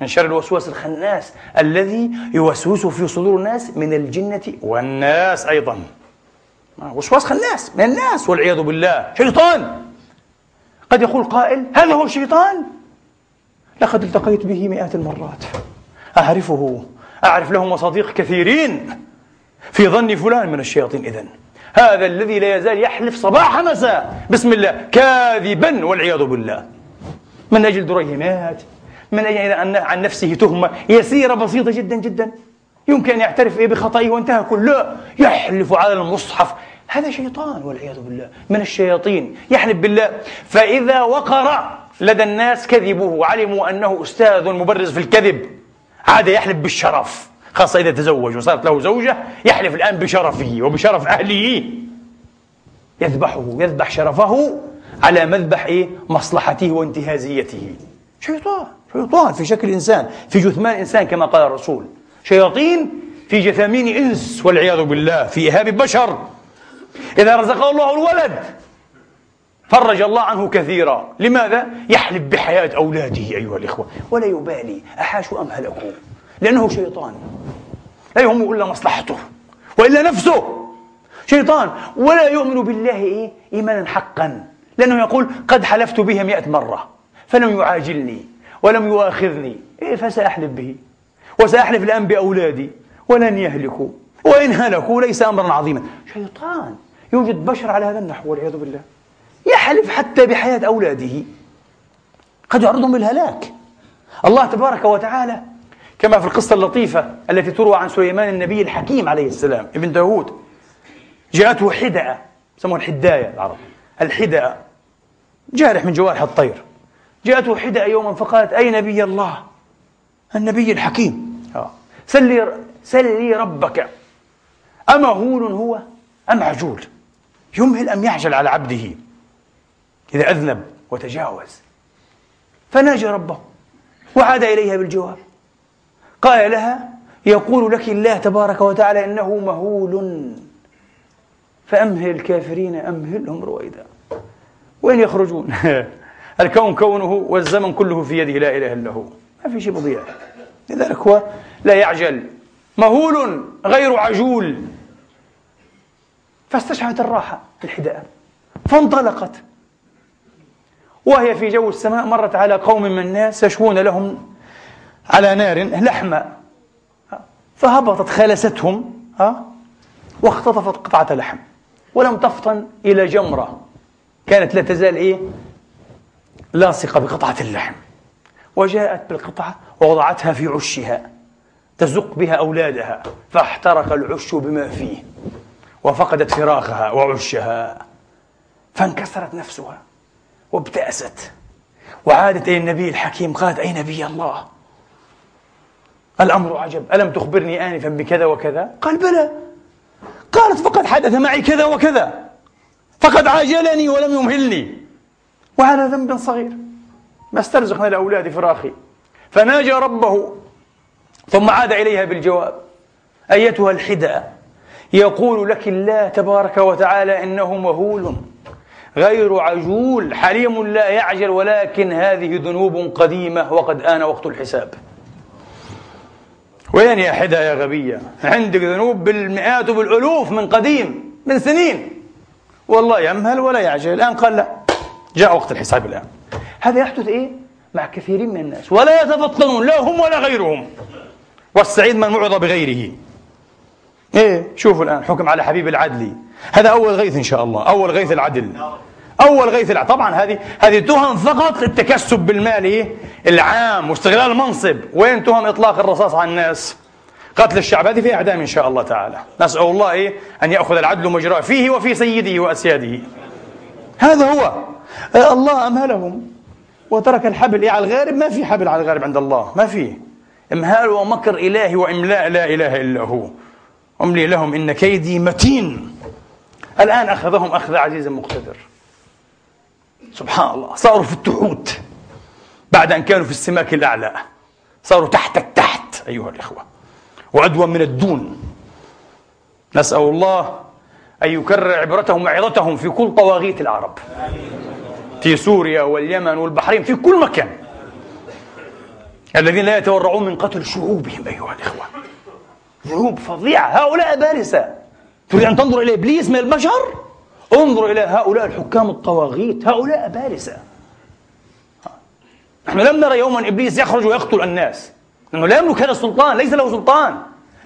من شر الوسواس الخناس الذي يوسوس في صدور الناس من الجنة والناس أيضا. وسواس خناس من الناس والعياذ بالله. شيطان! قد يقول قائل هل هو شيطان؟ لقد التقيت به مئات المرات. أعرفه أعرف له مصاديق كثيرين. في ظن فلان من الشياطين إذن. هذا الذي لا يزال يحلف صباح مساء. بسم الله. كاذبا والعياذ بالله. من أجل دريهمات؟ من أجل عن نفسه تهمة يسيرة بسيطة جدا جدا. يمكن أن يعترف إيه بخطئه وانتهى كل لا يحلف على المصحف. هذا شيطان والعياذ بالله. من الشياطين. يحلف بالله. فإذا وقر لدى الناس كذبه وعلموا أنه أستاذ مبرز في الكذب عاد يحلف بالشرف. خاصة إذا تزوج وصارت له زوجة يحلف الآن بشرفه وبشرف أهله. يذبحه. يذبح شرفه على مذبح إيه؟ مصلحته وانتهازيته. شيطان. شيطان في شكل إنسان في جثمان إنسان كما قال الرسول. شياطين في جثامين إنس والعياذ بالله في إهاب بشر. إذا رزقه الله الولد فرج الله عنه كثيرا. لماذا؟ يحلف بحياة أولاده أيها الإخوة. ولا يبالي أحاشوا أم هلكوا؟ لأنه شيطان. لا يهم إلا مصلحته وإلا نفسه. شيطان. ولا يؤمن بالله؟ إيمانا حقا لأنه يقول قد حلفت به مئة مرة فلم يعاجلني. ولم يؤاخذني. إيه فسأحلف به. وسأحلف الآن بأولادي. ولن يهلكوا. وإن هلكوا ليس أمرا عظيما. شيطان. يوجد بشر على هذا النحو والعياذ بالله. يحلف حتى بحياة أولاده. قد يعرضهم للهلاك. الله تبارك وتعالى كما في القصة اللطيفة التي تروى عن سليمان النبي الحكيم عليه السلام ابن داود جاءته حدأة يسموها الحداية العرب الحدأة. جارح من جوارح الطير. جاءته حدأة يوما فقالت أي نبي الله؟ النبي الحكيم. آه. سل سل لي ربك. أمهول هو أم عجول؟ يمهل أم يعجل على عبده. إذا أذنب وتجاوز. فناجى ربه وعاد إليها بالجواب. قال لها يقول لك الله تبارك وتعالى إنه مهول. فأمهل الكافرين أمهلهم رويدا. وين يخرجون؟ الكون كونه والزمن كله في يده لا إله إلا هو. ما في شيء بضيع لذلك هو لا يعجل. مهول غير عجول. فاستشعرت الراحة الحداء فانطلقت. وهي في جو السماء مرت على قوم من الناس يشوون لهم على نار لحمة فهبطت خالستهم واختطفت قطعة لحم. ولم تفطن إلى جمرة. كانت لا تزال إيه؟ لاصقة بقطعة اللحم. وجاءت بالقطعة ووضعتها في عشها تزق بها أولادها فاحترق العش بما فيه وفقدت فراخها وعشها. فانكسرت نفسها وابتأست وعادت إلى النبي الحكيم قالت أي نبي الله؟ الأمر عجب. ألم تخبرني آنفا بكذا وكذا؟ قال بلى. قالت فقد حدث معي كذا وكذا فقد عاجلني ولم يمهلني. وعلى ذنب صغير. ما استرزقنا لأولاد فراخي. فناجى ربه ثم عاد إليها بالجواب. أيتها الحدى يقول لك الله تبارك وتعالى إنه مهول غير عجول حليم لا يعجل ولكن هذه ذنوب قديمة وقد آن وقت الحساب. وين يا حدى يا غبية؟ عندك ذنوب بالمئات وبالألوف من قديم من سنين. والله يمهل ولا يعجل. الآن قال لا. جاء وقت الحساب الآن. هذا يحدث إيه؟ مع كثيرين من الناس. ولا يتفطنون لا هم ولا غيرهم. والسعيد من وعظ بغيره. إيه شوفوا الآن حكم على حبيب العدلي هذا أول غيث إن شاء الله أول غيث العدل. أول غيث العدل طبعا هذه هذه تهم فقط للتكسب بالمال إيه؟ العام واستغلال المنصب. وين تهم إطلاق الرصاص على الناس؟ قتل الشعب هذه في إعدام إن شاء الله تعالى. نسأل الله إيه؟ أن يأخذ العدل مجراه فيه وفي سيده وأسياده. هذا هو. الله أمهلهم وترك الحبل إيه على الغارب؟ ما في حبل على الغارب عند الله ما في. إمهال ومكر إلهي وإملاء لا إله إلا هو. أملي لهم إن كيدي متين. الآن أخذهم أخذ عزيز مقتدر. سبحان الله صاروا في التحوت. بعد أن كانوا في السماك الأعلى. صاروا تحت التحت أيها الإخوة. وأدوى من الدون. نسأل الله أن يكرر عبرتهم وعظتهم في كل طواغيت العرب. في سوريا واليمن والبحرين في كل مكان. الذين لا يتورعون من قتل شعوبهم أيها الإخوة. ذنوب فظيعة. هؤلاء بارسة تريد أن تنظر إلى إبليس من البشر؟ انظر إلى هؤلاء الحكام الطواغيت. هؤلاء بارسة نحن لم نرى يوما إبليس يخرج ويقتل الناس. لأنه لا يملك هذا السلطان ليس له سلطان.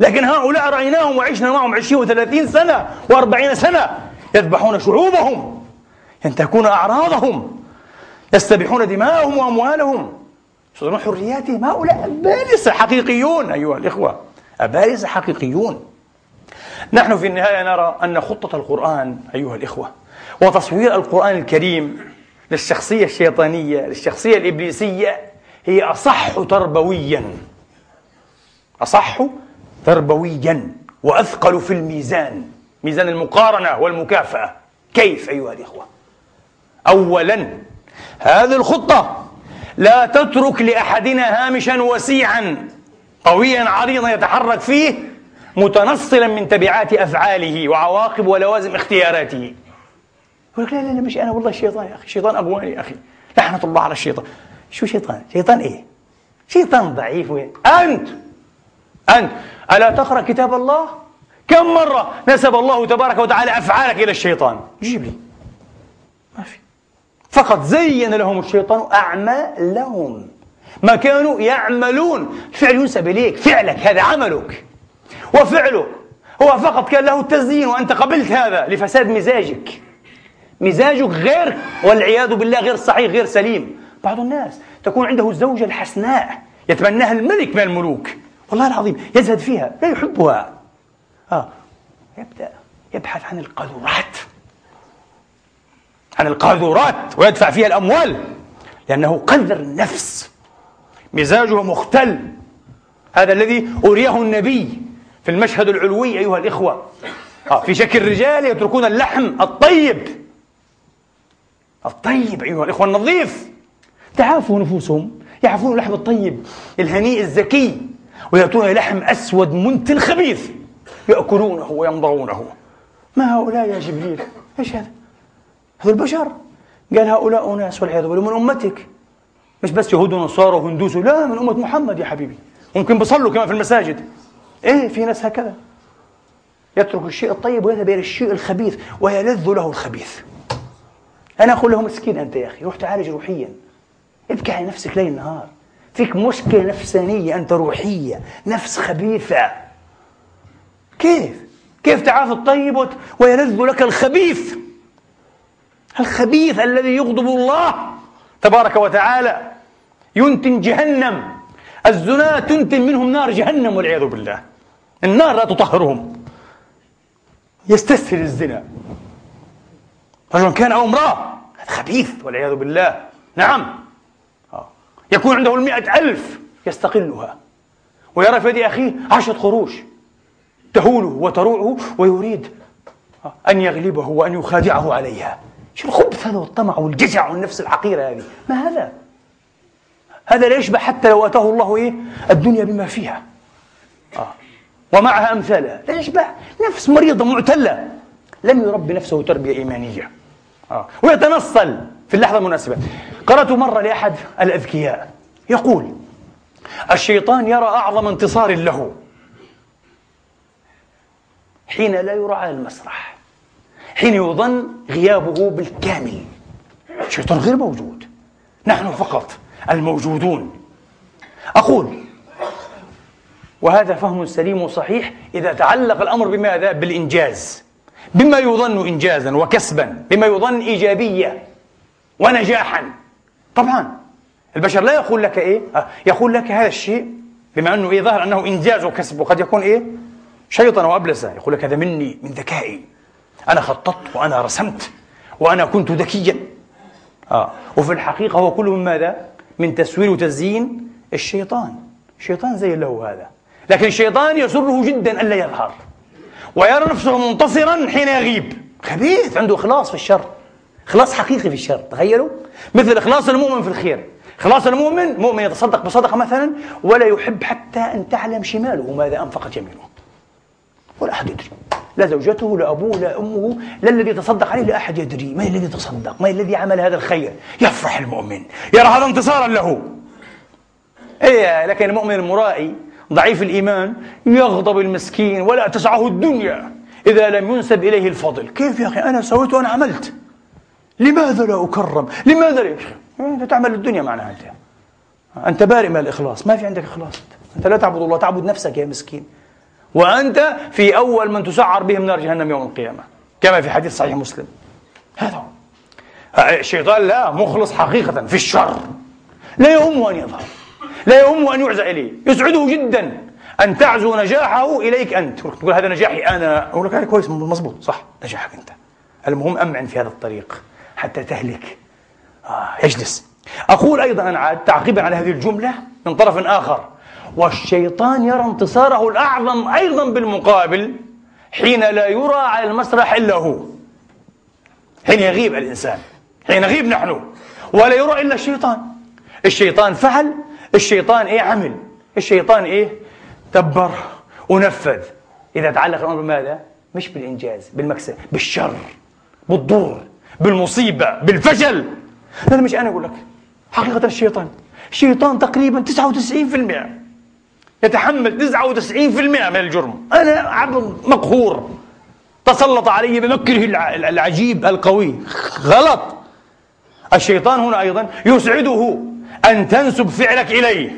لكن هؤلاء رأيناهم وعشنا معهم عشرين وثلاثين سنة وأربعين سنة يذبحون شعوبهم. ينتهكون أعراضهم يستبيحون دماءهم وأموالهم. يصدرون حرياتهم هؤلاء بارسة حقيقيون أيها الإخوة أبارزة حقيقيون. نحن في النهاية نرى أن خطة القرآن أيها الإخوة وتصوير القرآن الكريم للشخصية الشيطانية للشخصية الإبليسية هي أصح تربويا. أصح تربويا وأثقل في الميزان ميزان المقارنة والمكافأة. كيف أيها الإخوة؟ أولا هذه الخطة لا تترك لأحدنا هامشا وسيعا قويا عريضا يتحرك فيه متنصلا من تبعات أفعاله وعواقب ولوازم اختياراته يقول لك لا لا لا مش أنا والله الشيطان يا أخي الشيطان أغواني يا أخي لعنة الله على الشيطان شو شيطان؟ شيطان إيه؟ شيطان ضعيف وين؟ أنت أنت ألا تقرأ كتاب الله؟ كم مرة نسب الله تبارك وتعالى أفعالك إلى الشيطان؟ جيب لي ما في فقط زين لهم الشيطان أعمالهم. ما كانوا يعملون. الفعل ينسب إليك. فعلك هذا عملك. وفعله هو فقط كان له التزيين وأنت قبلت هذا لفساد مزاجك. مزاجك غير والعياذ بالله غير صحيح غير سليم. بعض الناس تكون عنده الزوجة الحسناء يتمناها الملك من الملوك. والله العظيم يزهد فيها لا يحبها. آه. يبدأ يبحث عن القاذورات عن القاذورات ويدفع فيها الأموال لأنه قذر النفس مزاجه مختل. هذا الذي أريه النبي في المشهد العلوي أيها الإخوة. آه في شكل الرجال يتركون اللحم الطيب. الطيب أيها الإخوة النظيف. تعافوا نفوسهم يعرفون اللحم الطيب الهنيء الزكي ويأتون لحم أسود منتن خبيث يأكلونه ويمضغونه. ما هؤلاء يا جبريل؟ إيش هذا؟ هذول البشر قال هؤلاء أناس والعياذ بالله من أمتك. مش بس يهود ونصارى وهندوس لا من أمة محمد يا حبيبي. ممكن بصلوا كمان في المساجد. إيه في ناس هكذا. يترك الشيء الطيب ويذهب إلى الشيء الخبيث ويلذ له الخبيث. أنا أقول له مسكين أنت يا أخي روح تعالج روحيا. ابكي على نفسك ليل نهار. فيك مشكلة نفسانية أنت روحية نفس خبيثة. كيف؟ كيف تعافى الطيب ويلذ لك الخبيث؟ الخبيث الذي يغضب الله تبارك وتعالى. ينتن جهنم. الزنا تنتن منهم نار جهنم والعياذ بالله. النار لا تطهرهم. يستسهل الزنا. رجل كان أو امرأة. خبيث والعياذ بالله. نعم. آه. يكون عنده المئة ألف يستقلها. ويرى في يد أخيه عشرة قروش تهوله وتروعه ويريد أن يغلبه وأن يخادعه عليها. شو الخبث هذا والطمع والجزع والنفس الحقيرة هذه؟ ما هذا؟ هذا لا يشبه حتى لو أتاه الله إيه؟ الدنيا بما فيها. آه. ومعها أمثالها. لا يشبه. نفس مريضة معتلة. لم يربي نفسه تربية إيمانية. آه. ويتنصل. في اللحظة المناسبة. قرأت مرة لأحد الأذكياء. يقول الشيطان يرى أعظم انتصار له. حين لا يرى على المسرح. حين يظن غيابه بالكامل. الشيطان غير موجود. نحن فقط الموجودون. أقول وهذا فهم سليم وصحيح إذا تعلق الأمر بماذا؟ بالإنجاز. بما يظن إنجازا وكسبا بما يظن إيجابية ونجاحا. طبعا البشر لا يقول لك إيه؟ آه، يقول لك هذا الشيء بما أنه إيه؟ ظهر أنه إنجاز وكسب وقد يكون إيه؟ شيطا وأبلسا يقول لك هذا مني من ذكائي. أنا خططت وأنا رسمت وأنا كنت ذكيا. آه. وفي الحقيقة هو كله من ماذا؟ من تسوير وتزيين الشيطان. الشيطان زي له هذا. لكن الشيطان يسره جدا ألا يظهر. ويرى نفسه منتصرا حين يغيب. خبيث عنده إخلاص في الشر. إخلاص حقيقي في الشر. تخيلوا؟ مثل إخلاص المؤمن في الخير. إخلاص المؤمن مؤمن يتصدق بصدقة مثلا ولا يحب حتى أن تعلم شماله ماذا أنفقت يمينه. ولا أحد يدري. لا زوجته لا أبوه لا أمه لا الذي تصدق عليه لا أحد يدري. ما الذي تصدق؟ ما الذي عمل هذا الخير؟ يفرح المؤمن. يرى هذا انتصارا له. إيه لكن المؤمن المرائي ضعيف الإيمان يغضب المسكين ولا تسعه الدنيا إذا لم ينسب إليه الفضل. كيف يا أخي؟ أنا سويت وأنا عملت. لماذا لا أكرم؟ لماذا لا أنت تعمل الدنيا معنا أنت أنت بارئ من الإخلاص. ما في عندك إخلاص. أنت لا تعبد الله تعبد نفسك يا مسكين. وأنت في أول من تسعر بهم نار جهنم يوم القيامة كما في حديث صحيح مسلم. هذا الشيطان لا مخلص حقيقة في الشر. لا يهمه أن يظهر لا يهمه أن يعزى إليه. يسعده جدا أن تعزو نجاحه إليك أنت. تقول هذا نجاحي أنا. أقول لك هذا كويس مضبوط صح. نجاحك أنت. المهم أمعن في هذا الطريق حتى تهلك. آه يجلس. أقول أيضا أنا تعقيبا على هذه الجملة من طرف آخر. والشيطان يرى انتصاره الأعظم أيضا بالمقابل حين لا يرى على المسرح إلا هو. حين يغيب الإنسان حين نغيب نحن ولا يرى إلا الشيطان. الشيطان فعل الشيطان إيه عمل الشيطان إيه دبر ونفذ. إذا تعلق الأمر بماذا؟ مش بالإنجاز بالمكسب بالشر بالضر بالمصيبة بالفشل. هذا مش أنا أقول لك حقيقة الشيطان الشيطان تقريبا 99% يتحمل 99% من الجرم. أنا عبد مقهور. تسلط علي بمكره العجيب القوي. غلط. الشيطان هنا أيضا يسعده أن تنسب فعلك إليه.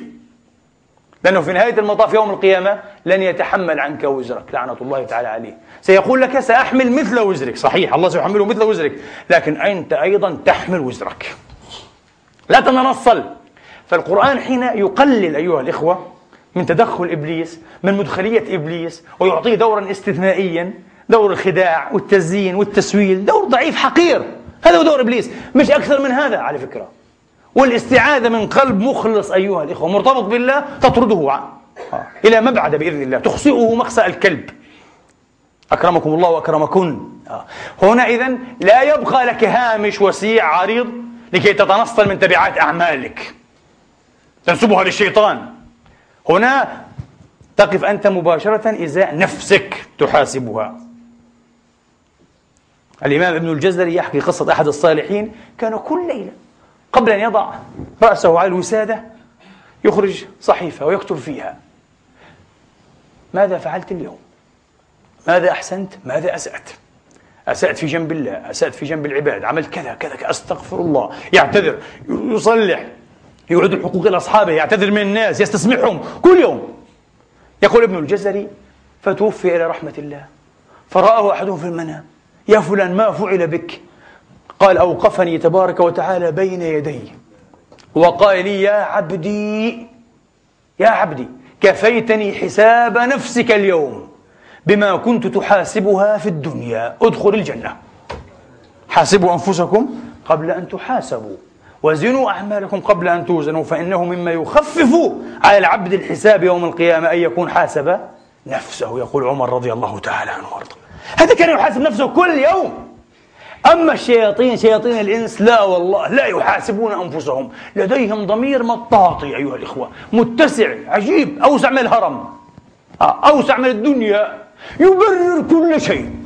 لأنه في نهاية المطاف يوم القيامة لن يتحمل عنك وزرك. لعنة الله تعالى عليه. سيقول لك سأحمل مثل وزرك. صحيح الله سيحمله مثل وزرك. لكن أنت أيضا تحمل وزرك. لا تتنصل. فالقرآن حين يقلل أيها الإخوة من تدخل إبليس من مدخلية إبليس ويعطيه دورا استثنائيا دور الخداع والتزيين والتسويل دور ضعيف حقير هذا هو دور إبليس مش أكثر من هذا على فكرة والاستعاذة من قلب مخلص أيها الإخوة مرتبط بالله تطرده آه. إلى مبعد بإذن الله تخسئه مخسأ الكلب أكرمكم الله وأكرمكن. هنا إذن لا يبقى لك هامش وسيع عريض لكي تتنصل من تبعات أعمالك تنسبها للشيطان هنا تقف أنت مباشرة إزاء نفسك تحاسبها. الإمام ابن الجزري يحكي قصة أحد الصالحين كان كل ليلة قبل أن يضع رأسه على الوسادة يخرج صحيفة ويكتب فيها. ماذا فعلت اليوم؟ ماذا أحسنت؟ ماذا أسأت؟ أسأت في جنب الله أسأت في جنب العباد عملت كذا كذا أستغفر الله يعتذر يصلح. يعود الحقوق إلى أصحابه يعتذر من الناس يستسمحهم كل يوم. يقول ابن الجزري فتوفي إلى رحمة الله فرآه أحدهم في المنام يا فلان ما فعل بك؟ قال أوقفني تبارك وتعالى بين يدي. وقال لي يا عبدي يا عبدي كفيتني حساب نفسك اليوم بما كنت تحاسبها في الدنيا ادخل الجنة. حاسبوا أنفسكم قبل أن تحاسبوا. وزنوا أعمالكم قبل أن توزنوا فإنه مما يخفف على العبد الحساب يوم القيامة أن يكون حاسب نفسه يقول عمر رضي الله تعالى عنه وأرضاه. هذا كان يحاسب نفسه كل يوم. أما الشياطين شياطين الإنس لا والله لا يحاسبون أنفسهم. لديهم ضمير مطاطي أيها الإخوة. متسع عجيب أوسع من الهرم. آه، أوسع من الدنيا. يبرر كل شيء.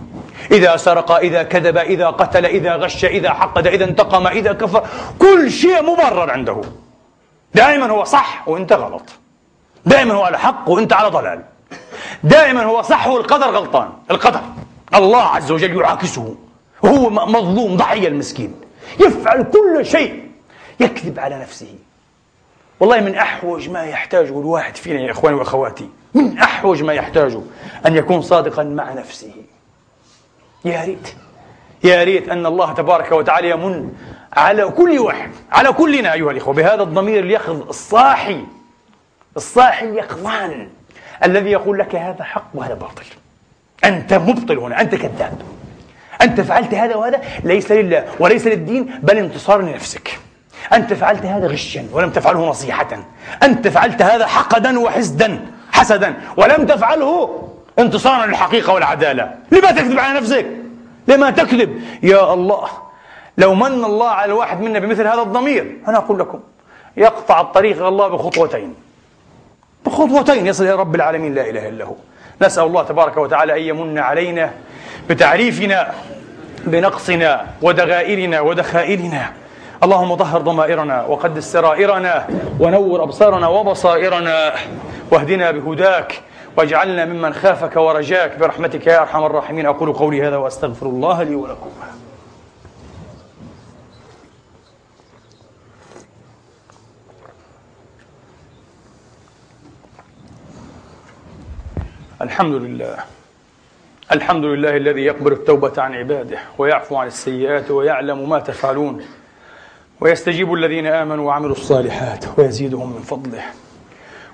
إذا سرق إذا كذب إذا قتل إذا غش إذا حقد إذا انتقم إذا كفر كل شيء مبرر عنده. دائما هو صح وأنت غلط. دائما هو على حق وأنت على ضلال. دائما هو صح والقدر غلطان. القدر. الله عز وجل يعاكسه. وهو مظلوم ضحية المسكين. يفعل كل شيء. يكذب على نفسه. والله من أحوج ما يحتاجه الواحد فينا يا إخواني وأخواتي. من أحوج ما يحتاجه أن يكون صادقا مع نفسه. يا ريت. يا ريت أن الله تبارك وتعالى يمن على كل واحد على كلنا أيها الإخوة. بهذا الضمير اليقظ الصاحي الصاحي اليقظان الذي يقول لك هذا حق وهذا باطل. أنت مبطل هنا أنت كذاب. أنت فعلت هذا وهذا ليس لله وليس للدين بل انتصار لنفسك. أنت فعلت هذا غشا ولم تفعله نصيحة. أنت فعلت هذا حقدا وحسدا حسدا ولم تفعله انتصارا للحقيقة والعدالة. لما تكذب على نفسك؟ لما تكذب؟ يا الله لو من الله على الواحد منا بمثل هذا الضمير أنا أقول لكم يقطع الطريق الله بخطوتين. بخطوتين يصل إلى رب العالمين لا إله إلا هو. نسأل الله تبارك وتعالى أن يمن علينا بتعريفنا بنقصنا ودغائرنا ودخائلنا. اللهم طهر ضمائرنا وقدس سرائرنا ونور أبصارنا وبصائرنا واهدنا بهداك واجعلنا ممن خافك ورجاك برحمتك يا أرحم الراحمين. أقول قولي هذا وأستغفر الله لي ولكم. الحمد لله. الحمد لله الذي يقبل التوبة عن عباده ويعفو عن السيئات ويعلم ما تفعلون ويستجيب الذين آمنوا وعملوا الصالحات ويزيدهم من فضله.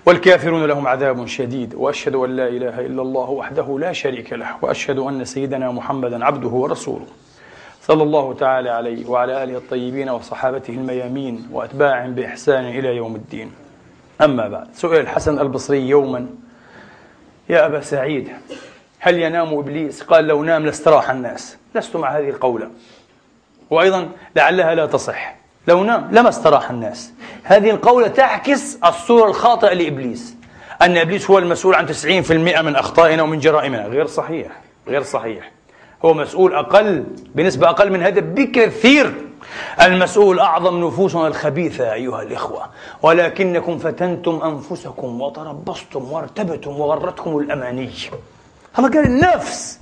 والكافرون لهم عذاب شديد وأشهد أن لا إله إلا الله وحده لا شريك له وأشهد أن سيدنا محمدا عبده ورسوله. صلى الله تعالى عليه وعلى آله الطيبين وصحابته الميامين وأتباعهم بإحسان إلى يوم الدين. أما بعد سئل الحسن البصري يوما يا أبا سعيد هل ينام إبليس؟ قال لو نام لاستراح الناس لست مع هذه القولة. وأيضا لعلها لا تصح. لو نام لما استراح الناس. هذه القولة تعكس الصورة الخاطئة لإبليس. أن إبليس هو المسؤول عن 90% من أخطائنا ومن جرائمنا. غير صحيح. غير صحيح. هو مسؤول أقل بنسبة أقل من هذا بكثير. المسؤول أعظم نفوسنا الخبيثة أيها الإخوة. ولكنكم فتنتم أنفسكم وتربصتم وارتبتم وغرتكم الأماني. الله قال النفس.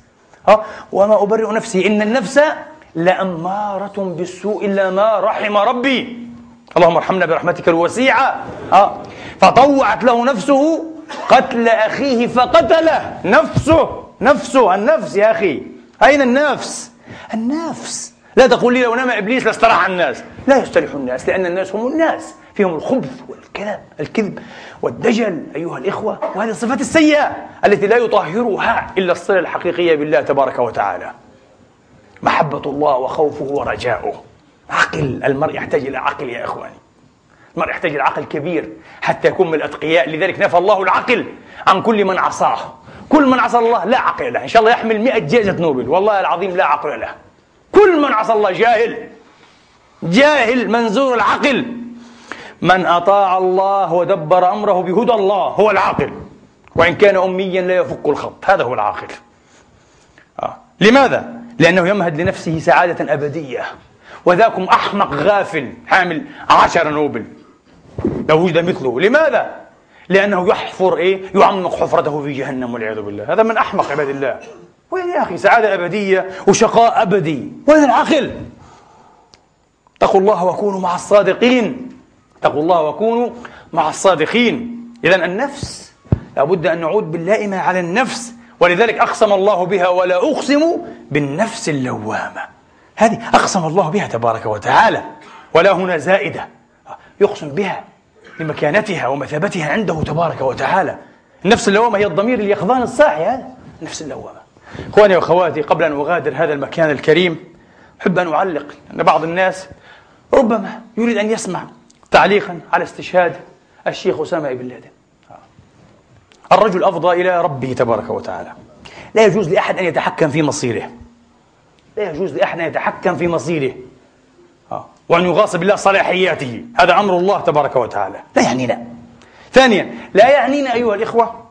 ها؟ وما أبرئ نفسي. إن النفس لأمارة بالسوء إلا ما رحم ربي. اللهم ارحمنا برحمتك الوسيعة. ها فطوعت له نفسه قتل أخيه فقتله نفسه. نفسه النفس يا أخي. أين النفس؟ النفس. لا تقول لي لو نام إبليس لاستراح الناس. لا يستريح الناس لأن الناس هم الناس. فيهم الخبث والكلام الكذب والدجل. أيها الإخوة وهذه الصفات السيئة التي لا يطهرها إلا الصلة الحقيقية بالله تبارك وتعالى. محبة الله وخوفه ورجاؤه. عقل المرء يحتاج إلى عقل يا إخواني. المرء يحتاج إلى عقل كبير حتى يكون من الأتقياء. لذلك نفى الله العقل عن كل من عصاه. كل من عصى الله لا عقل له. إن شاء الله يحمل مئة جائزة نوبل. والله العظيم لا عقل له. كل من عصى الله جاهل. جاهل منزور العقل. من أطاع الله ودبر أمره بهدى الله هو العاقل. وإن كان أميا لا يفك الخط. هذا هو العاقل. آه. لماذا؟ لأنه يمهد لنفسه سعادة أبدية. وذاكم أحمق غافل حامل عشر نوبل. لو وجد مثله. لماذا؟ لأنه يحفر إيه؟ يعمق حفرته في جهنم والعياذ بالله. هذا من أحمق عباد الله. وين يا أخي؟ سعادة أبدية وشقاء أبدي. وين العقل؟ اتقوا الله وكونوا مع الصادقين. اتقوا الله وكونوا مع الصادقين. إذا النفس لابد أن نعود باللائمة على النفس. ولذلك أقسم الله بها ولا أقسم بالنفس اللوامة. هذه أقسم الله بها تبارك وتعالى. ولا هنا زائدة. يقسم بها لمكانتها ومثابتها عنده تبارك وتعالى. النفس اللوامة هي الضمير اليقظان الصاحي هذا. النفس اللوامة. إخواني وأخواتي قبل أن أغادر هذا المكان الكريم أحب أن أعلق أن بعض الناس ربما يريد أن يسمع تعليقا على استشهاد الشيخ أسامة بن لادن. الرجل أفضى إلى ربه تبارك وتعالى. لا يجوز لأحد أن يتحكم في مصيره. لا يجوز لأحد أن يتحكم في مصيره. وأن يغاصب الله صلاحياته. هذا أمر الله تبارك وتعالى. لا يعنينا ثانيا لا يعنينا أيها الإخوة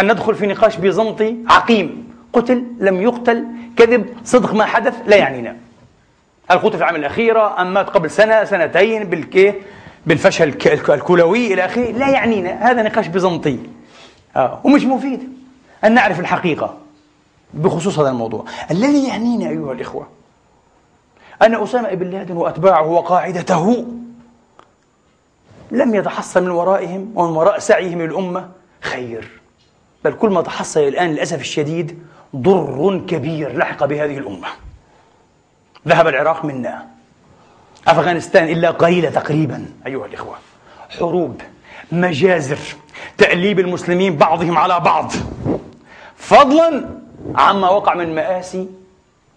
أن ندخل في نقاش بيزنطي عقيم. قتل لم يقتل. كذب صدق ما حدث لا يعنينا. هل قتل في العام الأخيرة؟ أم مات قبل سنة سنتين بالكي بالفشل الكلوي إلى آخره؟ لا يعنينا. هذا نقاش بيزنطي آه. ومش مفيد. أن نعرف الحقيقة بخصوص هذا الموضوع. الذي يعنينا أيها الإخوة أن أسامة بن لادن وأتباعه وقاعدته لم يتحصل من ورائهم ومن وراء سعيهم الأمة خير. بل كل ما تحصل الآن للأسف الشديد ضر كبير لحق بهذه الأمة. ذهب العراق منا. أفغانستان إلا قليلة تقريبا أيها الإخوة. حروب. مجازر تأليب المسلمين بعضهم على بعض. فضلا عما وقع من مآسي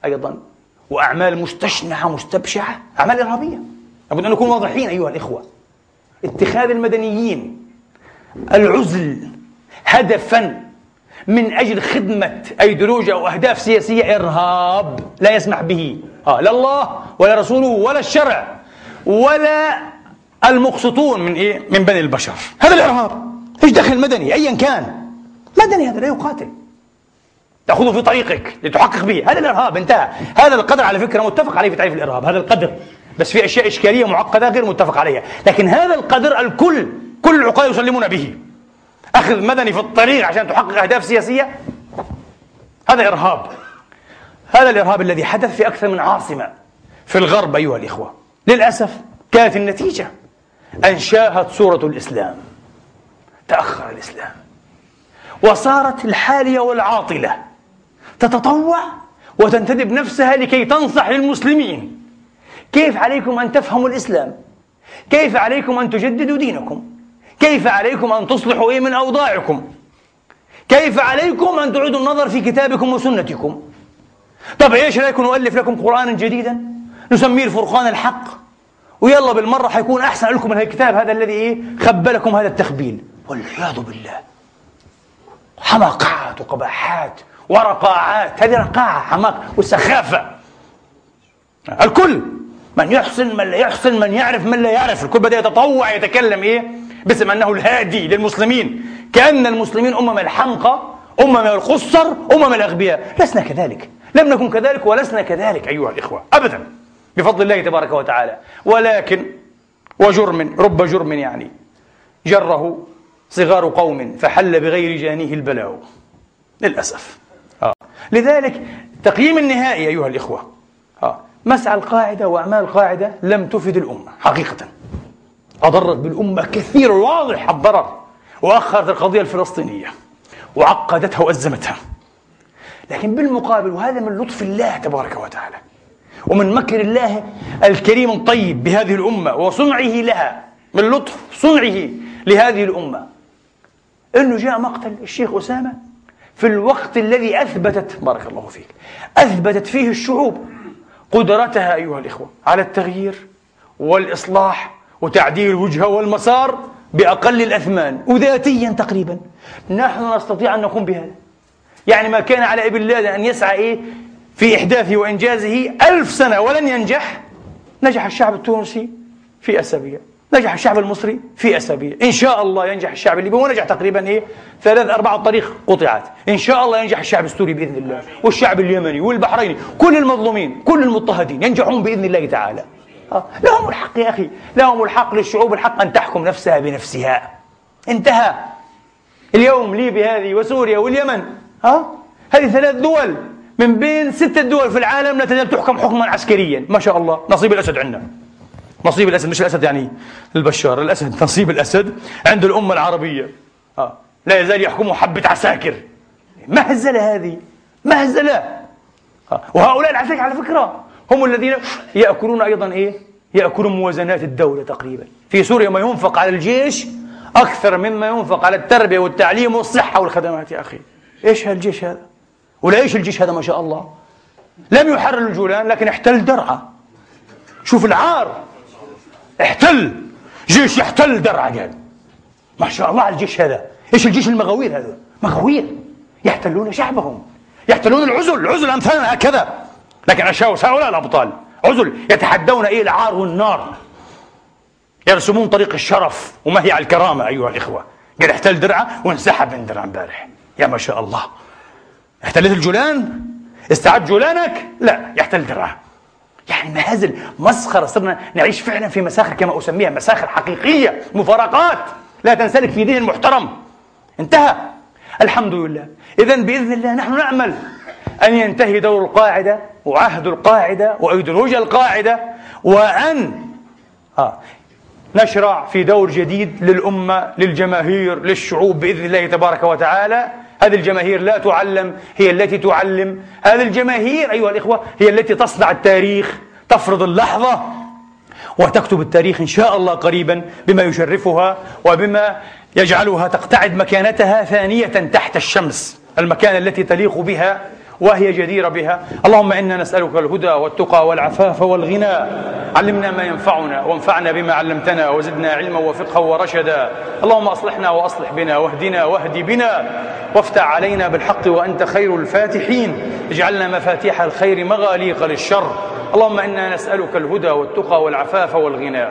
أيضا وأعمال مستشنعة مستبشعة أعمال إرهابية. لابد أن نكون واضحين أيها الإخوة. اتخاذ المدنيين العزل هدفا من أجل خدمة أيديولوجيا أو أهداف سياسية إرهاب لا يسمح به. آه لا الله ولا رسوله ولا الشرع ولا المقسطون من إيه؟ من بني البشر. هذا الإرهاب إيش دخل مدني؟ أيا كان. مدني هذا لا يقاتل. تأخذه في طريقك لتحقق به. هذا الإرهاب انتهى. هذا القدر على فكرة متفق عليه في تعريف الإرهاب. هذا القدر. بس في أشياء إشكالية معقدة غير متفق عليها. لكن هذا القدر الكل كل العقلاء يسلمون به. أخذ مدني في الطريق عشان تحقق أهداف سياسية. هذا إرهاب. هذا الإرهاب الذي حدث في أكثر من عاصمة في الغرب أيها الإخوة. للأسف كانت النتيجة أن شاهت صورة الإسلام. تأخر الإسلام. وصارت الحالية والعاطلة. تتطوع وتنتدب نفسها لكي تنصح للمسلمين. كيف عليكم أن تفهموا الإسلام؟ كيف عليكم أن تجددوا دينكم؟ كيف عليكم أن تصلحوا إيه من أوضاعكم؟ كيف عليكم أن تعيدوا النظر في كتابكم وسنتكم؟ طب إيش رأيكم نؤلف لكم قرآنا جديدا؟ نسميه الفرقان الحق. ويلا بالمرة حيكون أحسن. لكم من الكتاب هذا الذي إيه؟ خبلكم هذا التخبيل. والعياذ بالله. حماقات وقباحات ورقاعات. هذه رقاعة حماق وسخافة. الكل من يحسن من لا يحسن من يعرف من لا يعرف. الكل بدأ يتطوع يتكلم إيه؟ باسم أنه الهادي للمسلمين. كأن المسلمين أمم الحمقى أمم الخسر أمم الأغبياء. لسنا كذلك. لم نكن كذلك ولسنا كذلك أيها الإخوة. أبدا. بفضل الله تبارك وتعالى. ولكن وجرم رب جرم يعني. جره صغار قوم فحل بغير جانيه البلاء. للأسف. آه. لذلك التقييم النهائي أيها الإخوة. آه. مسعى القاعدة وأعمال القاعدة لم تفد الأمة حقيقة. أضرت بالأمة كثير واضح الضرر وأخرت القضية الفلسطينية. وعقدتها وأزمتها. لكن بالمقابل وهذا من لطف الله تبارك وتعالى. ومن مكر الله الكريم الطيب بهذه الأمة وصنعه لها من لطف صنعه لهذه الأمة. أنه جاء مقتل الشيخ أسامة في الوقت الذي أثبتت بارك الله فيك أثبتت فيه الشعوب قدرتها أيها الإخوة على التغيير والإصلاح وتعديل الوجهة والمسار بأقل الأثمان وذاتيا تقريبا. نحن نستطيع أن نقوم بهذا. يعني ما كان على ابن لادن أن يسعى إيه؟ في إحداثه وإنجازه ألف سنة ولن ينجح. نجح الشعب التونسي في أسابيع. نجح الشعب المصري في أسابيع. إن شاء الله ينجح الشعب الليبي. ونجح تقريبا إيه؟ ثلاث أربع طريق قطعت. إن شاء الله ينجح الشعب السوري بإذن الله. والشعب اليمني والبحريني. كل المظلومين كل المضطهدين ينجحون بإذن الله تعالى. آه. لهم الحق يا أخي. لهم الحق للشعوب الحق أن تحكم نفسها بنفسها. انتهى. اليوم ليبيا هذه وسوريا واليمن. ها آه. هذه ثلاث دول. من بين ستة دول في العالم لا تزال تحكم حكما عسكريا. ما شاء الله. نصيب الأسد عندنا. نصيب الأسد مش الأسد يعني البشار الأسد نصيب الأسد عند الأمة العربية. آه. لا يزال يحكمه حبة عساكر. مهزلة هذه؟ مهزلة آه. وهؤلاء العساكر على فكرة هم الذين يأكلون أيضا إيه؟ يأكلون موازنات الدولة تقريبا. في سوريا ما ينفق على الجيش أكثر مما ينفق على التربية والتعليم والصحة والخدمات يا أخي. إيش هالجيش هذا؟ ولا إيش الجيش هذا ما شاء الله. لم يحرر الجولان لكن احتل درعا شوف العار. احتل. جيش يحتل درعا قال. ما شاء الله على الجيش هذا. إيش الجيش المغاوير هذا؟ مغاوير. يحتلون شعبهم. يحتلون العزل. عزل أمثالنا هكذا. لكن اشاوس هؤلاء الأبطال. عزل يتحدون إيه العار والنار. يرسمون طريق الشرف. وما هي على الكرامة أيها الإخوة. قال احتل درعا وانسحب من درعا امبارح. يا ما شاء الله. احتلت الجولان؟ استعد جولانك؟ لا يحتل درعا يعني مهازل مسخرة صرنا نعيش فعلا في مساخر كما أسميها مساخر حقيقية مفارقات لا تنسلك في دين محترم. انتهى. الحمد لله. إذا بإذن الله نحن نأمل أن ينتهي دور القاعدة وعهد القاعدة وأيديولوجيا القاعدة وأن آه نشرع في دور جديد للأمة للجماهير للشعوب بإذن الله تبارك وتعالى هذه الجماهير لا تعلم هي التي تعلم. هذه الجماهير أيها الإخوة هي التي تصنع التاريخ تفرض اللحظة وتكتب التاريخ إن شاء الله قريبا بما يشرفها وبما يجعلها تقتعد مكانتها ثانية تحت الشمس المكان التي تليق بها وهي جديرة بها. اللهم إنا نسألك الهدى والتقى والعفاف والغنى. علمنا ما ينفعنا وانفعنا بما علمتنا وزدنا علما وفقها ورشدا. اللهم أصلحنا وأصلح بنا واهدنا واهد بنا. وافتح علينا بالحق وأنت خير الفاتحين. اجعلنا مفاتيح الخير مغاليق للشر. اللهم إنا نسألك الهدى والتقى والعفاف والغنى.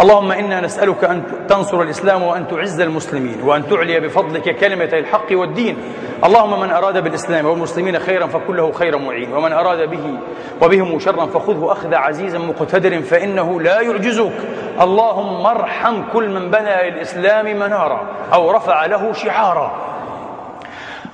اللهم إنا نسألك أن تنصر الإسلام وأن تعز المسلمين وأن تعلي بفضلك كلمة الحق والدين. اللهم من أراد بالإسلام والمسلمين خيرا فكله خير معين. ومن أراد به وبهم شرا فخذه أخذ عزيز مقتدر فإنه لا يعجزك. اللهم ارحم كل من بنى للإسلام منارا أو رفع له شعارا.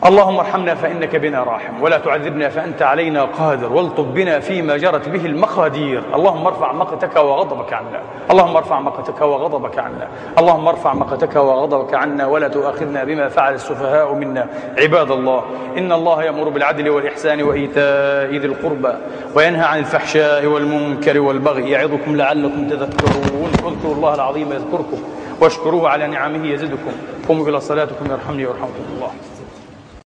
اللهم ارحمنا فإنك بنا راحم ولا تعذبنا فأنت علينا قادر والطف بنا فيما جرت به المقادير. اللهم ارفع مقتك وغضبك عنا اللهم ارفع مقتك وغضبك عنا اللهم ارفع مقتك وغضبك عنا ولا تؤاخذنا بما فعل السفهاء منا. عباد الله إن الله يأمر بالعدل والإحسان وإيتاء ذي القربى وينهى عن الفحشاء والمنكر والبغي. يعظكم لعلكم تذكرون. اذكروا الله العظيم يذكركم واشكروه على نعمه يزدكم. قوموا إلى صلاتكم يرحمني ويرحمكم الله.